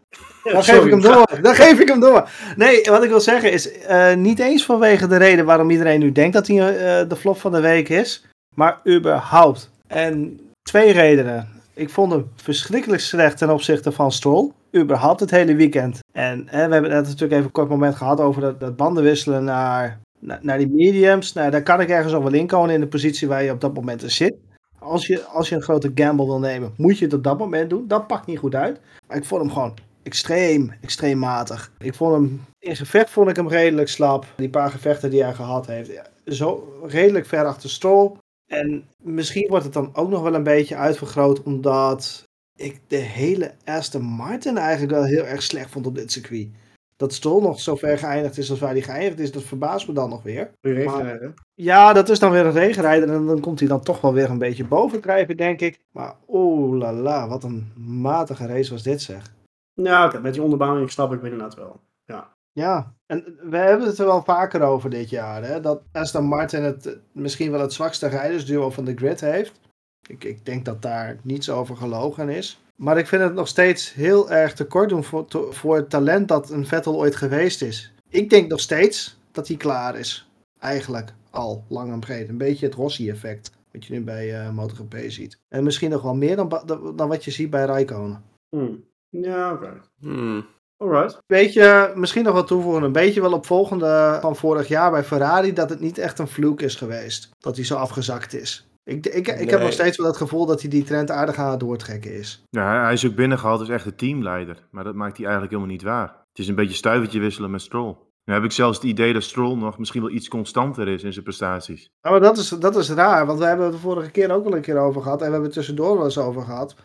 Dan geef ik hem door. Dan geef ik hem door. Nee, wat ik wil zeggen is, uh, niet eens vanwege de reden waarom iedereen nu denkt dat hij uh, de flop van de week is, maar überhaupt. En twee redenen. Ik vond hem verschrikkelijk slecht ten opzichte van Stroll. Überhaupt het hele weekend. En we hebben het natuurlijk even een kort moment gehad over dat, dat banden wisselen naar, naar, die mediums. Nou, daar kan ik ergens al wel inkomen in de positie waar je op dat moment zit. Als je, als je een grote gamble wil nemen, moet je het op dat moment doen. Dat pakt niet goed uit. Maar ik vond hem gewoon extreem, extreem matig. Ik vond hem, in gevecht vond ik hem redelijk slap. Die paar gevechten die hij gehad heeft, zo redelijk ver achter Stroll. En misschien wordt het dan ook nog wel een beetje uitvergroot, omdat ik de hele Aston Martin eigenlijk wel heel erg slecht vond op dit circuit. Dat Stroll nog zo ver geëindigd is als waar hij geëindigd is, dat verbaast me dan nog weer. Maar, ja, dat is dan weer een regenrijder en dan komt hij dan toch wel weer een beetje bovendrijven, denk ik. Maar oh la la, wat een matige race was dit zeg. Ja, oké, met die onderbouwing snap ik inderdaad wel. Ja. Ja, en we hebben het er wel vaker over dit jaar. Hè? Dat Aston Martin het misschien wel het zwakste rijdersduo van de grid heeft. Ik, ik denk dat daar niets over gelogen is. Maar ik vind het nog steeds heel erg tekort doen voor, voor het talent dat een Vettel ooit geweest is. Ik denk nog steeds dat hij klaar is. Eigenlijk al lang en breed. Een beetje het Rossi-effect. Wat je nu bij uh, MotoGP ziet. En misschien nog wel meer dan, dan wat je ziet bij Raikkonen. Hmm. Ja, oké. Okay. Hmm. Alright. Beetje, misschien nog wat toevoegen. Een beetje wel op volgende van vorig jaar bij Ferrari. Dat het niet echt een vloek is geweest. Dat hij zo afgezakt is. Ik, ik, ik heb nog steeds wel het gevoel dat hij die trend aardig aan het doortrekken is. Ja, hij is ook binnengehaald als echt de teamleider. Maar dat maakt hij eigenlijk helemaal niet waar. Het is een beetje stuivertje wisselen met Stroll. Nu heb ik zelfs het idee dat Stroll nog misschien wel iets constanter is in zijn prestaties. Ja, maar dat is, dat is raar, want we hebben het de vorige keer ook wel een keer over gehad. En we hebben het tussendoor wel eens over gehad.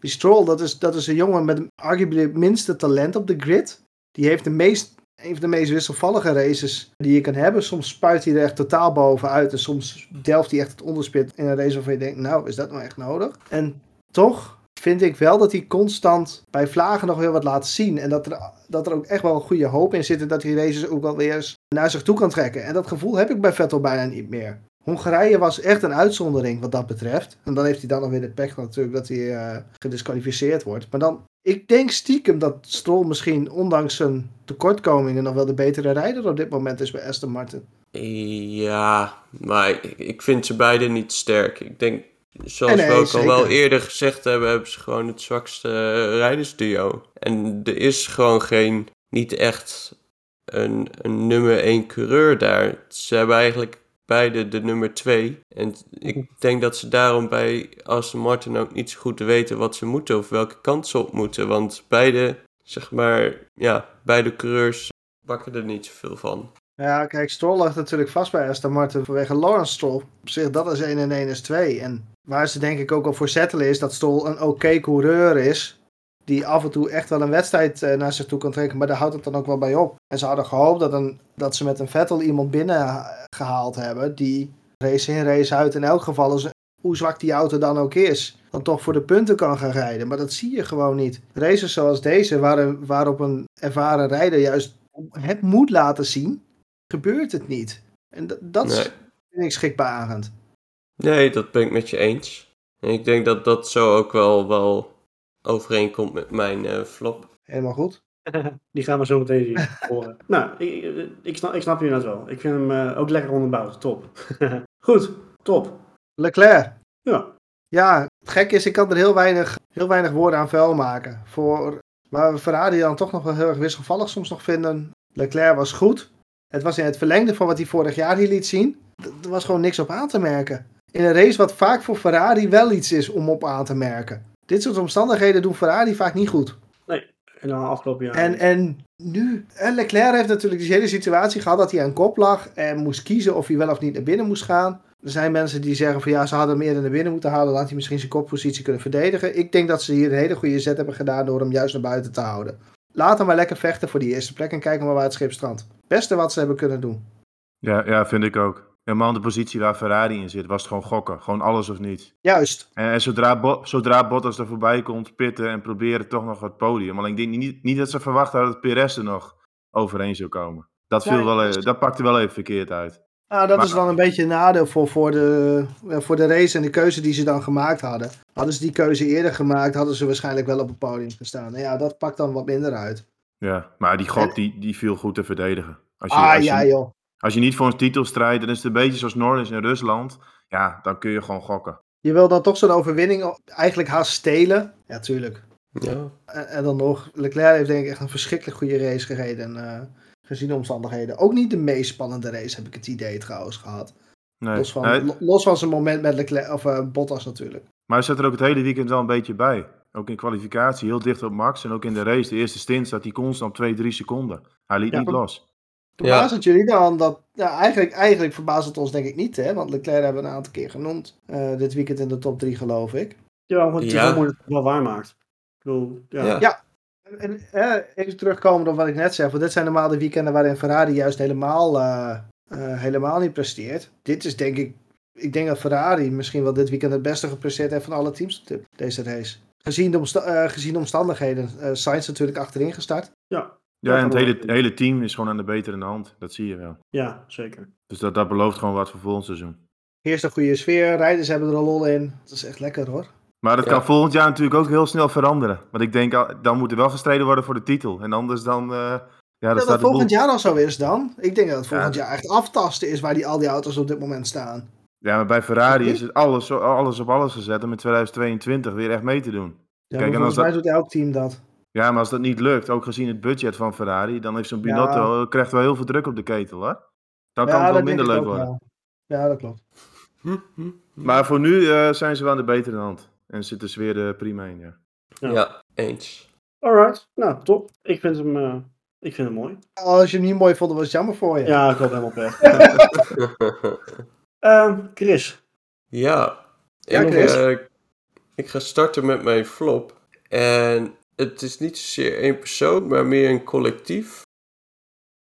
Die Stroll, dat is, dat is een jongen met arguably het minste talent op de grid. Die heeft de meest, een van de meest wisselvallige races die je kan hebben. Soms spuit hij er echt totaal bovenuit. En soms delft hij echt het onderspit in een race waarvan je denkt, nou, is dat nou echt nodig? En toch vind ik wel dat hij constant bij Vlagen nog weer wat laat zien. En dat er, dat er ook echt wel een goede hoop in zit. En dat hij races ook wel weer eens naar zich toe kan trekken. En dat gevoel heb ik bij Vettel bijna niet meer. Hongarije was echt een uitzondering wat dat betreft. En dan heeft hij dan nog weer de pech natuurlijk dat hij uh, gedisqualificeerd wordt. Maar dan, ik denk stiekem dat Stroll misschien ondanks zijn tekortkomingen nog wel de betere rijder op dit moment is bij Aston Martin. Ja, maar ik vind ze beide niet sterk. Ik denk Zoals we ook al wel eerder gezegd hebben, hebben ze gewoon het zwakste uh, rijdersduo. En er is gewoon geen, niet echt een, een nummer 1 coureur daar. Ze hebben eigenlijk beide de nummer 2. En ik denk dat ze daarom bij Aston Martin ook niet zo goed weten wat ze moeten of welke kant ze op moeten. Want beide, zeg maar, ja, beide coureurs bakken er niet zoveel van. Ja, kijk, Stroll lag natuurlijk vast bij Aston Martin vanwege Lawrence Stroll. Op zich, dat is 1 en 1 is 2. En waar ze denk ik ook al voor settelen is dat Stroll een oké coureur is. Die af en toe echt wel een wedstrijd uh, naar zich toe kan trekken, maar daar houdt het dan ook wel bij op. En ze hadden gehoopt dat, een, dat ze met een Vettel iemand binnen gehaald hebben die race in, race uit in elk geval, hoe zwak die auto dan ook is, dan toch voor de punten kan gaan rijden. Maar dat zie je gewoon niet. Races zoals deze, waar, waarop een ervaren rijder juist het moet laten zien, gebeurt het niet. En dat nee. vind ik schrikbarend. Nee, dat ben ik met je eens. En ik denk dat dat zo ook wel, wel overeenkomt met mijn uh, flop. Helemaal goed. [laughs] Die gaan we zo meteen zien. [laughs] horen. nou, ik, ik, snap, ik snap je net wel. Ik vind hem uh, ook lekker onderbouwd. Top. [laughs] goed, top. Leclerc. Ja. Ja, het gek is, ik kan er heel weinig, heel weinig woorden aan vuil maken. Voor waar we Ferrari dan toch nog wel heel erg wisselvallig soms nog vinden. Leclerc was goed. Het was in het verlengde van wat hij vorig jaar hier liet zien. Er was gewoon niks op aan te merken. In een race wat vaak voor Ferrari wel iets is om op aan te merken. Dit soort omstandigheden doen Ferrari vaak niet goed. Nee, en dan afgelopen jaar. En, en nu, en Leclerc heeft natuurlijk die hele situatie gehad dat hij aan kop lag en moest kiezen of hij wel of niet naar binnen moest gaan. Er zijn mensen die zeggen van ja, ze hadden meer naar binnen moeten halen, laat hij misschien zijn koppositie kunnen verdedigen. Ik denk dat ze hier een hele goede zet hebben gedaan door hem juist naar buiten te houden. Laat hem maar lekker vechten voor die eerste plek en kijken maar waar het schip strandt. Beste wat ze hebben kunnen doen. Ja, ja vind ik ook. Helemaal de positie waar Ferrari in zit, was het gewoon gokken. Gewoon alles of niet. Juist. En, en zodra, Bo zodra Bottas er voorbij komt, pitten en proberen toch nog het podium. Maar ik denk niet, niet dat ze verwacht hadden dat Perez er nog overheen zou komen. Dat, viel wel, even, dat pakte wel even verkeerd uit. Nou, dat is dan een beetje een nadeel voor, voor, de, voor de race en de keuze die ze dan gemaakt hadden. Hadden ze die keuze eerder gemaakt, hadden ze waarschijnlijk wel op het podium gestaan. Nou ja, dat pakt dan wat minder uit. Ja, maar die gok die, die viel goed te verdedigen. Als je, ah, als je, ja joh. Als je niet voor een titel strijdt, dan is het een beetje zoals Norris in Rusland. Ja, dan kun je gewoon gokken. Je wil dan toch zo'n overwinning eigenlijk haast stelen. Ja, tuurlijk. Ja. En, en, dan nog, Leclerc heeft denk ik echt een verschrikkelijk goede race gereden. Uh, gezien de omstandigheden. Ook niet de meest spannende race, heb ik het idee trouwens gehad. Nee. Los, van, los van zijn moment met Leclerc, of uh, Bottas natuurlijk. Maar hij zet er ook het hele weekend wel een beetje bij. Ook in kwalificatie, heel dicht op Max. En ook in de race, de eerste stint, zat hij constant 2, 3 seconden. Hij liet niet los. Verbaast het jullie dan dat... Ja, eigenlijk, eigenlijk verbaast het ons denk ik niet, hè? Want Leclerc hebben we een aantal keer genoemd. Uh, dit weekend in de top 3, geloof ik. Ja, want ja. het het wel waar maakt. Ik bedoel, ja. ja. ja. En, en even terugkomen op wat ik net zei. Want dit zijn normaal de weekenden waarin Ferrari juist helemaal, uh, uh, helemaal niet presteert. Dit is denk ik... Ik denk dat Ferrari misschien wel dit weekend het beste gepresteerd heeft van alle teams op deze race. Gezien de, omsta gezien de omstandigheden. Uh, Sainz natuurlijk achterin gestart. Ja. Ja, en het hele, hele team is gewoon aan de betere hand. Dat zie je wel. Ja, zeker. Dus dat, dat belooft gewoon wat voor volgend seizoen. Eerst een goede sfeer, rijders hebben er een lol in. Dat is echt lekker hoor. Maar dat kan volgend jaar natuurlijk ook heel snel veranderen. Want ik denk, dan moet er wel gestreden worden voor de titel. En anders dan... Uh, ja, dat het volgend jaar al zo is dan. Ik denk dat het volgend jaar echt aftasten is waar die, al die auto's op dit moment staan. Ja, maar bij Ferrari is het alles, alles op alles gezet om in 2022 weer echt mee te doen. Ja, Kijk, maar en als volgens mij dat- doet elk team dat. Ja, maar als dat niet lukt, ook gezien het budget van Ferrari, dan heeft zo'n Binotto krijgt wel heel veel druk op de ketel, hoor. Dan kan het wel minder leuk worden. wel. Ja, dat klopt. Hm, hm. Maar voor nu eh, zijn ze wel aan de betere hand. En zit de sfeer er prima in, ja. Ja. Ja, eens. Alright, nou top. Ik vind hem, eh, ik vind hem mooi. Als je hem niet mooi vond, dan was het jammer voor je. Ja, ik loop helemaal weg. [laughs] [laughs] Ehm, Chris. ja, Ja, ik, Chris. eh, ik ga starten met mijn flop. En het is niet zozeer één persoon, maar meer een collectief.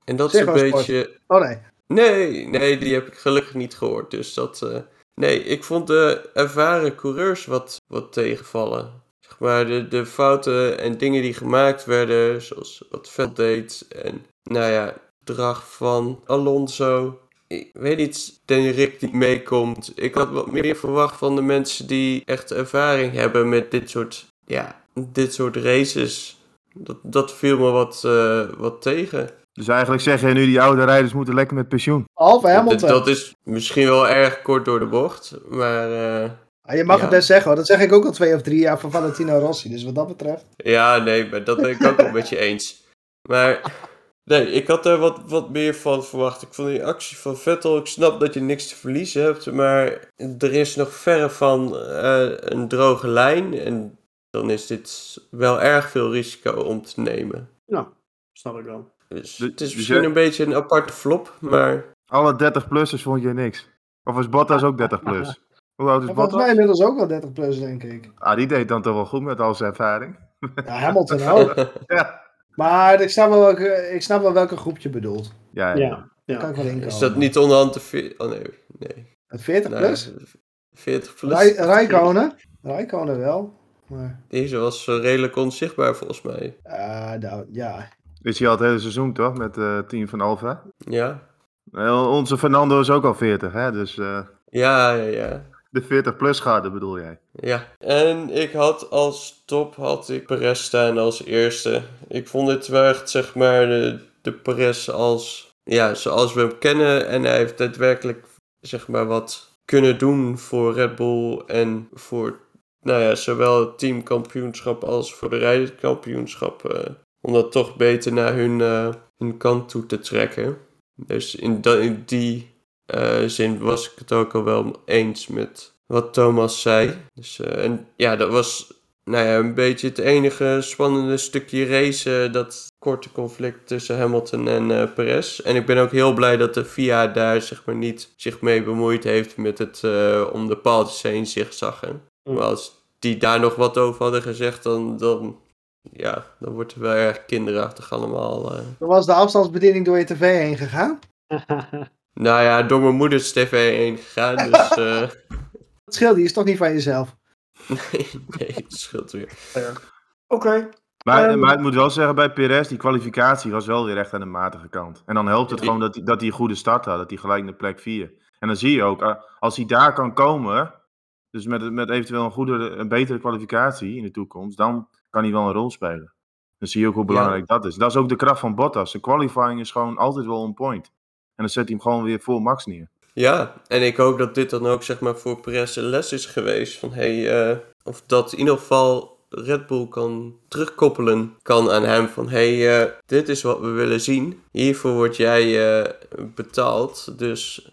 En dat is een sport. beetje. Oh nee. Nee, nee, die heb ik gelukkig niet gehoord. Dus dat. eh, Nee, ik vond de ervaren coureurs wat, wat tegenvallen. Zeg maar, de, de fouten en dingen die gemaakt werden, zoals wat Vettel deed. En, nou ja, gedrag van Alonso. Ik weet niet, Danny Rick die meekomt. Ik had wat meer verwacht van de mensen die echt ervaring hebben met dit soort, ja, dit soort races. Dat, dat viel me wat, eh, wat tegen. Dus eigenlijk zeg je nu, die oude rijders moeten lekker met pensioen. Halve Dat, Hamilton. dat is misschien wel erg kort door de bocht, maar eh, Ah, je mag Ja. het best zeggen hoor. Dat zeg ik ook al twee of drie jaar van Valentino Rossi. Dus wat dat betreft. ja, nee, maar dat ben ik ook wel met je eens. Maar nee, ik had er wat, wat meer van verwacht. Ik vond die actie van Vettel, ik snap dat je niks te verliezen hebt, maar er is nog verre van eh, een droge lijn en dan is dit wel erg veel risico om te nemen. Nou, snap ik wel. Dus het is misschien een beetje een aparte flop, maar Alle 30-plussers vond je niks. Of is Bottas ook 30 plus? Hoe oud is Maar volgens mij Bottas? inmiddels ook wel 30 plus, denk ik. Ah, die deed dan toch wel goed met al zijn ervaring. Ja, Hamilton ook. [laughs] Ja. Maar ik snap wel welke, ik snap wel welke groep je bedoelt. Ja, ja. Ja, ja. Kan ik wel inkomen. is dat niet onderhand te veel? Oh nee, nee. Het 40 Nou, plus? 40 plus. Rij- Rijkonen? Rijkonen wel. Maar, Deze was eh, redelijk onzichtbaar volgens mij. ah, nou, ja. Is hij al het hele seizoen toch, met eh, het team van Alfa? Ja. Eh, onze Fernando is ook al 40, hè? Dus eh, Ja, ja, ja. de 40-plus garde bedoel jij? Ja. En ik had als top had ik Perez staan als eerste. Ik vond het wel echt, zeg maar, de, de Perez als, ja, zoals we hem kennen. En hij heeft daadwerkelijk, zeg maar, wat kunnen doen voor Red Bull en voor, nou ja, zowel het teamkampioenschap als voor de rijderkampioenschap. eh, om dat toch beter naar hun, eh, hun kant toe te trekken. Dus in, in die eh, zin was ik het ook al wel eens met wat Thomas zei. Dus, en ja, dat was nou ja, een beetje het enige spannende stukje race. dat korte conflict tussen Hamilton en Perez. En ik ben ook heel blij dat de FIA daar zeg maar niet zich mee bemoeid heeft met het om de paaltjes heen zigzaggen. Maar als die daar nog wat over hadden gezegd, dan, dan, ja, dan wordt het wel erg kinderachtig allemaal. eh. Dan was de afstandsbediening door je tv heen gegaan. [laughs] Nou ja, door mijn moeders tv heen gegaan, dus [laughs] eh, Dat scheelt, die is toch niet van jezelf. [laughs] nee, nee, het scheelt weer. Oké. Maar, Ehm. maar ik moet wel zeggen, bij Perez, die kwalificatie was wel weer echt aan de matige kant. En dan helpt het Ja. gewoon dat hij, dat hij een goede start had, dat hij gelijk naar plek 4. En dan zie je ook, eh, als hij daar kan komen, dus met, met eventueel een, goede, een betere kwalificatie in de toekomst, dan kan hij wel een rol spelen. Dan zie je ook hoe belangrijk dat is. Dat is ook de kracht van Bottas. De qualifying is gewoon altijd wel on point. En dan zet hij hem gewoon weer voor Max neer. Ja, en ik hoop dat dit dan ook zeg maar voor Perez een les is geweest. Van hey, eh, of dat in ieder geval Red Bull kan terugkoppelen kan aan hem. Van hey, eh, dit is wat we willen zien. Hiervoor word jij eh, betaald. Dus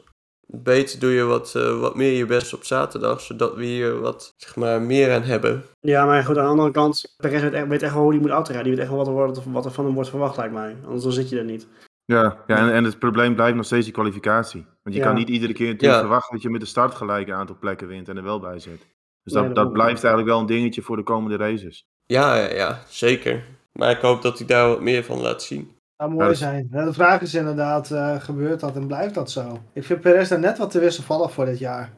beter doe je wat, eh, wat meer je best op zaterdag. Zodat we hier wat zeg maar meer aan hebben. Ja, maar goed, aan de andere kant, Perez weet echt, weet echt wel hoe hij moet autorijden. Die weet echt wel wat er, wordt, wat er van hem wordt verwacht, lijkt mij. Anders dan zit je er niet. Ja, ja en, en het probleem blijft nog steeds die kwalificatie. Want je Ja. kan niet iedere keer natuurlijk Ja. verwachten dat je met de start gelijk een aantal plekken wint en er wel bij zit. Dus Nee, dat, dat blijft eigenlijk wel een dingetje voor de komende races. Ja, ja, ja, zeker. Maar ik hoop dat hij daar wat meer van laat zien. Zou Ja, mooi dus- zijn. Nou, De vraag is inderdaad, eh, gebeurt dat en blijft dat zo? Ik vind Perez daar net wat te wisselvallig voor dit jaar.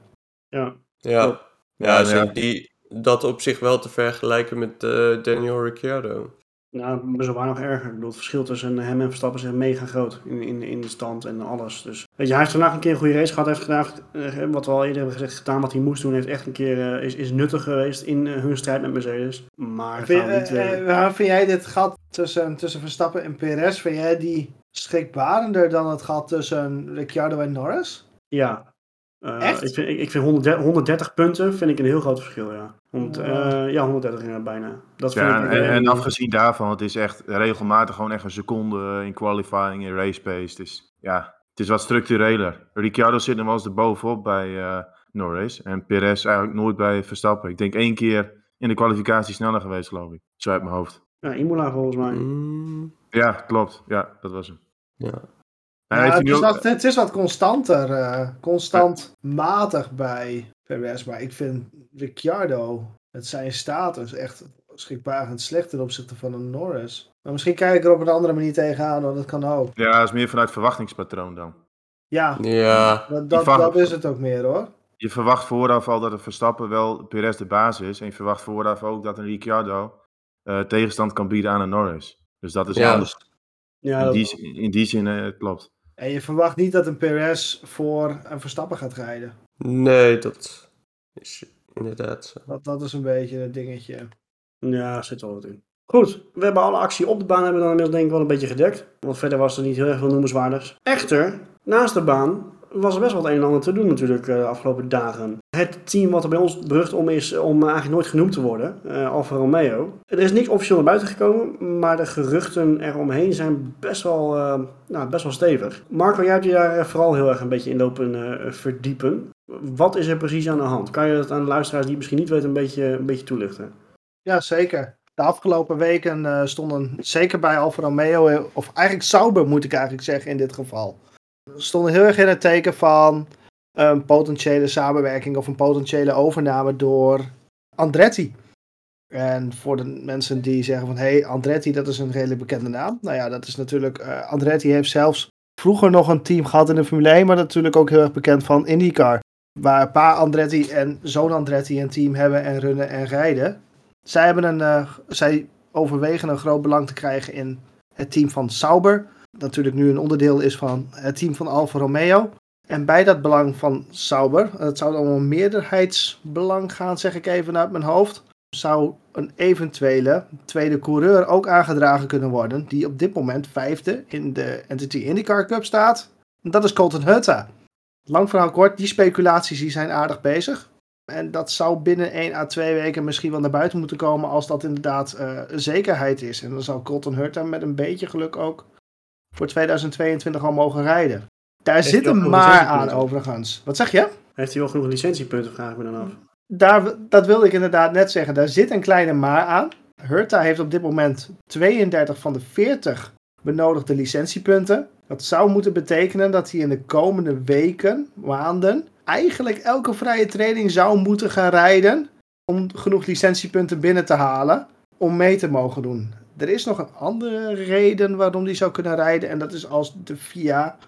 Ja. Ja, ja. Die, dat op zich wel te vergelijken met eh, Daniel Ricciardo. Nou, best wel waar nog erger. Ik bedoel, het verschil tussen hem en Verstappen is mega groot in, in, in de stand en alles. Dus, weet je, hij heeft vandaag een keer een goede race gehad. Hij heeft vandaag, eh, wat we al eerder hebben gezegd, gedaan wat hij moest doen. Hij heeft echt een keer, eh, is, is nuttig geweest in eh, hun strijd met Mercedes. Maar Vind, niet... waar vind jij dit gat tussen, tussen Verstappen en Perez, vind jij die schrikbarender dan het gat tussen Ricciardo en Norris? ja, Uh, Echt? Ik vind, ik, ik vind 130, 130, punten vind ik een heel groot verschil, ja. 100, uh, ja, 130 uh, bijna. Dat vind ja, ik, en, en, afgezien daarvan, het is echt regelmatig gewoon echt een seconde in qualifying, in race pace. Dus ja, het is wat structureler. Ricciardo zit nog wel eens erbovenop bij uh, Norris en Perez eigenlijk nooit bij Verstappen. Ik denk één keer in de kwalificatie sneller geweest, geloof ik. Zo uit mijn hoofd. Ja, Imola volgens mij. Mm, Ja, klopt. Ja, dat was hem. ja. Het, is ook- wat, het is wat constanter, eh, constant matig bij Perez. Maar ik vind Ricciardo, met zijn status, echt schrikbarend slecht ten opzichte van een Norris. Maar misschien kijk ik er op een andere manier tegenaan, want dat kan ook. Ja, dat is meer vanuit verwachtingspatroon dan. Ja, Ja, dat, dat, vang- dat is het ook meer hoor. Je verwacht vooraf al dat een Verstappen wel Perez de baas is. En je verwacht vooraf ook dat een Ricciardo eh, tegenstand kan bieden aan een Norris. Dus dat is Ja. anders. Ja, In die, zin- in die zin eh, klopt. En je verwacht niet dat een Perez voor een Verstappen gaat rijden. nee, dat is inderdaad zo. Dat, dat is een beetje het dingetje. Ja, zit wel wat in. Goed, we hebben alle actie op de baan hebben we dan inmiddels denk ik wel een beetje gedekt. Want verder was er niet heel erg veel noemenswaardigs. Echter, naast de baan was er best wel het een en ander te doen natuurlijk eh, de afgelopen dagen. Het team wat er bij ons berucht om is om eigenlijk nooit genoemd te worden, eh Alfa Romeo. Er is niks officieel naar buiten gekomen, maar de geruchten eromheen zijn best wel, eh, nou, best wel stevig. Marco, jij hebt je daar vooral heel erg een beetje in lopen verdiepen. Wat is er precies aan de hand? Kan je dat aan de luisteraars die het misschien niet weten een beetje, een beetje toelichten? Ja, zeker. De afgelopen weken stonden zeker bij Alfa Romeo, of eigenlijk Sauber moet ik eigenlijk zeggen in dit geval, stonden heel erg in het teken van een potentiële samenwerking of een potentiële overname door Andretti. En voor de mensen die zeggen van, hé, hey, Andretti, dat is een redelijk bekende naam. Nou ja, dat is natuurlijk, eh, Andretti heeft zelfs vroeger nog een team gehad in de Formule 1, maar natuurlijk ook heel erg bekend van IndyCar. Waar pa Andretti en zoon Andretti een team hebben en runnen en rijden. Zij, hebben een, eh, zij overwegen een groot belang te krijgen in het team van Sauber. Natuurlijk nu een onderdeel is van het team van Alfa Romeo. En bij dat belang van Sauber, het zou dan een meerderheidsbelang gaan, zeg ik even uit mijn hoofd. Zou een eventuele tweede coureur ook aangedragen kunnen worden, die op dit moment vijfde in de Entity IndyCar Cup staat. Dat is Colton Hurta. Lang verhaal kort, die speculaties die zijn aardig bezig. En dat zou binnen 1 à 2 weken misschien wel naar buiten moeten komen als dat inderdaad een zekerheid is. En dan zou Colton Hurta met een beetje geluk ook voor 2022 al mogen rijden. Daar Heeft zit een maar aan overigens. Wat zeg je? Heeft hij wel genoeg licentiepunten, vraag ik me dan af. Daar, dat wilde ik inderdaad net zeggen. Daar zit een kleine maar aan. Hurta heeft op dit moment 32 van de 40 benodigde licentiepunten. Dat zou moeten betekenen dat hij in de komende weken, maanden, eigenlijk elke vrije training zou moeten gaan rijden om genoeg licentiepunten binnen te halen om mee te mogen doen. Er is nog een andere reden waarom hij zou kunnen rijden en dat is als de FIA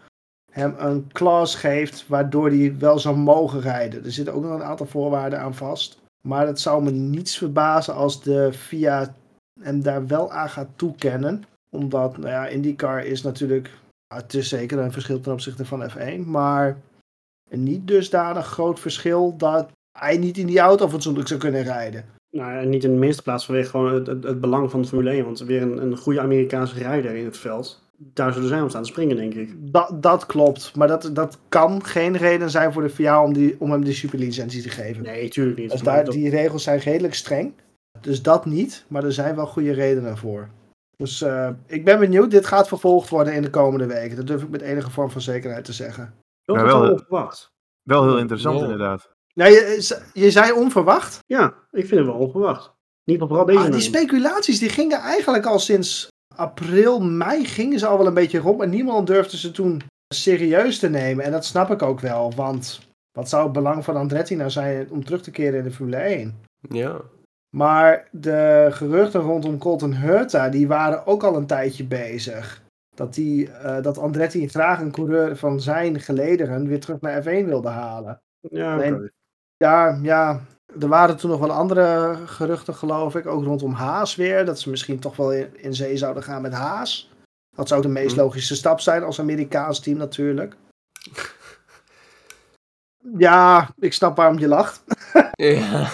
hem een clause geeft waardoor hij wel zou mogen rijden. Er zitten ook nog een aantal voorwaarden aan vast. Maar het zou me niets verbazen als de FIA hem daar wel aan gaat toekennen. Omdat, nou ja, IndyCar is natuurlijk, het is zeker een verschil ten opzichte van F1. Maar niet dusdanig groot verschil dat hij niet in die auto fatsoenlijk zou kunnen rijden. Nou, en niet in de minste plaats vanwege gewoon het, het, het belang van de Formule 1. Want weer een, een goede Amerikaanse rijder in het veld. Daar zullen zij om staan te springen, denk ik. Dat, dat klopt. Maar dat, dat kan geen reden zijn voor de FIA om, die, om hem die superlicentie te geven. Nee, tuurlijk niet. Dus Maar daar, dat- die regels zijn redelijk streng. Dus dat niet, maar er zijn wel goede redenen voor. Dus eh, ik ben benieuwd. Dit gaat vervolgd worden in de komende weken. Dat durf ik met enige vorm van zekerheid te zeggen. wel totaal wel- onverwacht. Wel heel interessant Ja. inderdaad. Nou, je, je zei onverwacht. Ja, ik vind het wel onverwacht. Niet op vooral deze Ah, die speculaties die gingen eigenlijk al sinds april, mei gingen ze al wel een beetje rond. Maar niemand durfde ze toen serieus te nemen. En dat snap ik ook wel. Want wat zou het belang van Andretti nou zijn om terug te keren in de Formule 1? Ja. Maar de geruchten rondom Colton Hurta, die waren ook al een tijdje bezig. Dat, die, eh, dat Andretti graag een coureur van zijn gelederen weer terug naar F1 wilde halen. Ja, oké. Ja, ja, er waren toen nog wel andere geruchten, geloof ik. Ook rondom Haas weer. Dat ze misschien toch wel in, in zee zouden gaan met Haas. Dat zou de meest Hm. logische stap zijn als Amerikaans team natuurlijk. [laughs] Ja, ik snap waarom je lacht. [laughs] Ja.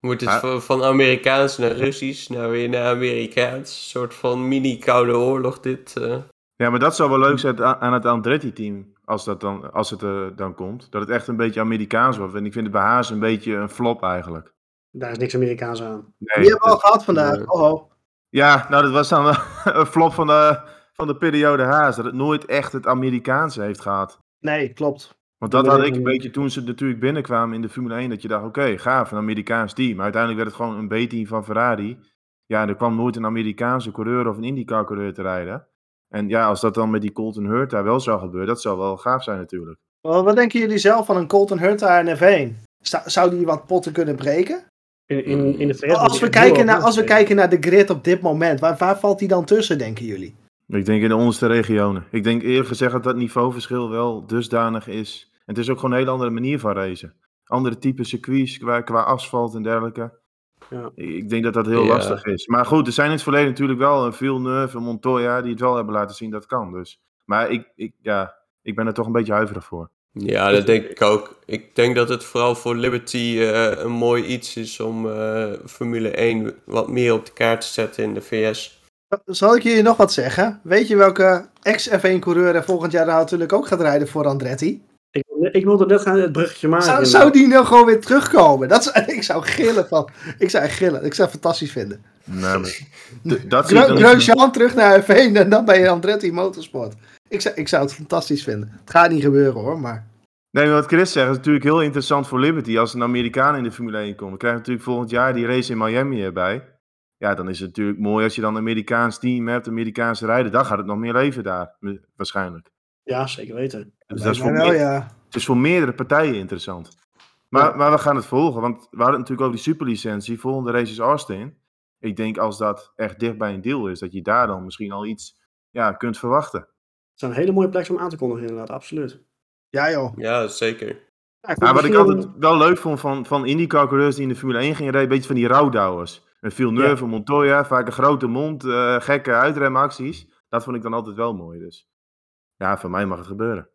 Moet het Maar- van, van Amerikaans naar Russisch, nou weer naar Amerikaans. Een soort van mini-koude oorlog dit. eh. Ja, maar dat zou wel leuk zijn aan het Andretti-team, als, dat dan, als het er dan komt. Dat het echt een beetje Amerikaans wordt. En ik vind het bij Haas een beetje een flop eigenlijk. Daar is niks Amerikaans aan. Nee, Die hebben we al gehad vandaag. Oh, oh. Ja, nou dat was dan [laughs] een flop van de, van de periode Haas. Dat het nooit echt het Amerikaanse heeft gehad. Nee, klopt. Want dat had ik een beetje toen ze natuurlijk binnenkwamen in de Formule 1. Dat je dacht, oké, gaaf, een Amerikaans team. Maar uiteindelijk werd het gewoon een B-team van Ferrari. Ja, er kwam nooit een Amerikaanse coureur of een IndyCar coureur te rijden. En ja, als dat dan met die Colton Hurt daar wel zou gebeuren, dat zou wel gaaf zijn natuurlijk. Wat denken jullie zelf van een Colton Hurt daar in F1? Zou die wat potten kunnen breken? In, in, in de VS als, we kijken naar, als we kijken naar de grid op dit moment, waar, waar valt hij dan tussen, denken jullie? Ik denk in de onderste regionen. Ik denk eerlijk gezegd dat dat niveauverschil wel dusdanig is. En het is ook gewoon een hele andere manier van racen. Andere type circuits qua, qua asfalt en dergelijke. Ja. Ik denk dat dat heel lastig is. Maar goed, er zijn in het verleden natuurlijk wel een Villeneuve, een Montoya die het wel hebben laten zien dat kan. Dus. Maar ik, ik, ja, ik ben er toch een beetje huiverig voor. Ja, dat denk ik ook. Ik denk dat het vooral voor Liberty uh, een mooi iets is om uh, Formule 1 wat meer op de kaart te zetten in de VS. Zal ik jullie nog wat zeggen? Weet je welke ex-F1-coureur er volgend jaar natuurlijk ook gaat rijden voor Andretti? Ik, ik wilde net gaan het bruggetje maken. Zou, zou die nou gewoon weer terugkomen? Dat [laughs] ik zou gillen van. Ik zou echt gillen. Ik zou het fantastisch vinden. Nee, maar, dat Grosjean terug naar F1 en dan bij Andretti Motorsport. Ik zou, ik zou het fantastisch vinden. Het gaat niet gebeuren hoor, maar... Nee, wat Chris zegt is natuurlijk heel interessant voor Liberty. Als een Amerikaan in de Formule 1 komt. We krijgen natuurlijk volgend jaar die race in Miami erbij. Ja, dan is het natuurlijk mooi als je dan een Amerikaans team hebt, Amerikaanse rijden. Dan gaat het nog meer leven daar, waarschijnlijk. Ja, zeker weten. Dus dat is voor, wel, ja. het is voor meerdere partijen interessant. Maar, maar we gaan het volgen, want we hadden natuurlijk ook die superlicentie. Volgende race is Austin. Ik denk als dat echt dicht bij een deal is, dat je daar dan misschien al iets ja, kunt verwachten. Het zijn hele mooie plekken om aan te kondigen, inderdaad, absoluut. Ja, joh. Ja, zeker. Ja, wat ik altijd wel leuk vond van, van IndyCar-coureurs die in de Formule 1 gingen rijden, een beetje van die rouwdouwers. Met Villeneuve, ja. Montoya, vaak een grote mond, uh, gekke uitremacties. Dat vond ik dan altijd wel mooi. Dus ja, voor mij mag het gebeuren.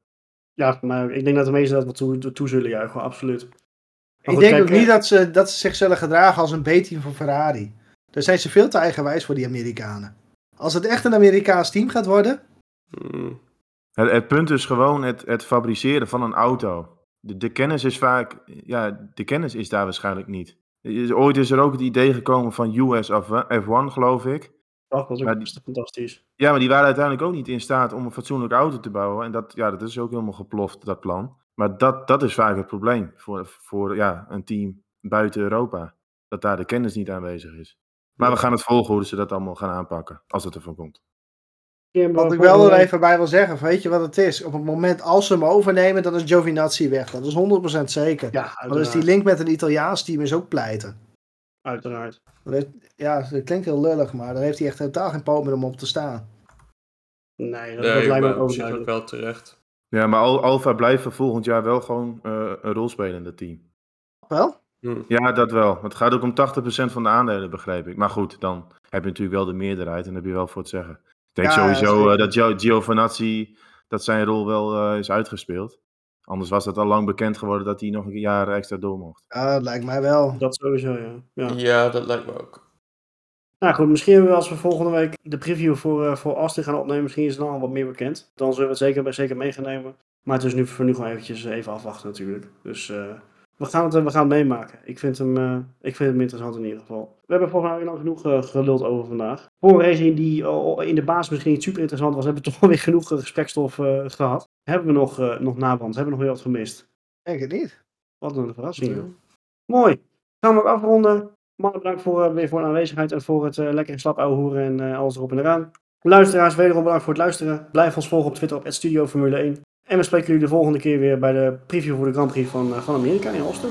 Ja, maar ik denk dat de meesten dat wel toe, toe zullen juichen, absoluut. ik denk ook niet dat ze, dat ze zich zullen gedragen als een B-team van Ferrari. Daar zijn ze veel te eigenwijs voor die Amerikanen. Als het echt een Amerikaans team gaat worden. Hmm. Het, het, punt is gewoon het, het fabriceren van een auto. De, de, kennis is vaak. Ja, de kennis is daar waarschijnlijk niet. Ooit is er ook het idee gekomen van US F1, geloof ik. Dat was ook die, fantastisch. Ja, maar die waren uiteindelijk ook niet in staat om een fatsoenlijke auto te bouwen. En dat, ja, dat is ook helemaal geploft, dat plan. Maar dat, dat is vaak het probleem voor, voor ja, een team buiten Europa. Dat daar de kennis niet aanwezig is. Maar we gaan het volgen hoe ze dat allemaal gaan aanpakken, als het ervan komt. Wat ik wel er even bij wil zeggen, weet je wat het is? Op het moment als ze hem overnemen, dan is Giovinazzi weg. Dat is 100% zeker. Ja, dus die link met een Italiaans team is ook pleiten. Uiteraard. ja, dat klinkt heel lullig, maar dan heeft hij echt totaal geen poot meer om op te staan. Nee, dat, nee, lijkt me ook, wel terecht. Ja, maar Alfa blijft volgend jaar wel gewoon uh, een rol spelen in het team. Wel? Hm. Ja, dat wel. Het gaat ook om 80% van de aandelen, begreep ik. Maar goed, dan heb je natuurlijk wel de meerderheid en heb je wel voor het zeggen. Ik denk sowieso uh, dat Gio Giovinazzi, dat zijn rol wel uh, is uitgespeeld. Anders was het al lang bekend geworden dat hij nog een jaar extra door mocht. Ja, dat lijkt mij wel. Dat sowieso, ja. Ja, ja dat lijkt me ook. Nou goed, misschien als we volgende week de preview voor, uh, voor Austin gaan opnemen, misschien is het dan al wat meer bekend. Dan zullen we het zeker, zeker mee gaan nemen. Maar het is nu voor nu gewoon eventjes even afwachten natuurlijk. Dus uh, we gaan het, we gaan het meemaken. Ik vind, hem, uh, ik vind hem interessant in ieder geval. We hebben volgens mij lang genoeg uh, geluld over vandaag. Voor een race die uh, in de baas misschien niet super interessant was, hebben we toch wel weer genoeg gesprekstof gehad. Hebben we nog, nog nabrand? Hebben we nog weer wat gemist? Denk het niet. Wat een verrassing. Ja. Mooi. Gaan we ook afronden. Mannen, bedankt voor, weer voor de aanwezigheid en voor het lekkere slap ouwe hoeren en alles erop en eraan. Luisteraars, wederom bedankt voor het luisteren. Blijf ons volgen op Twitter op Studio Formule 1. En we spreken jullie de volgende keer weer bij de preview voor de Grand Prix van, van Amerika in Austin.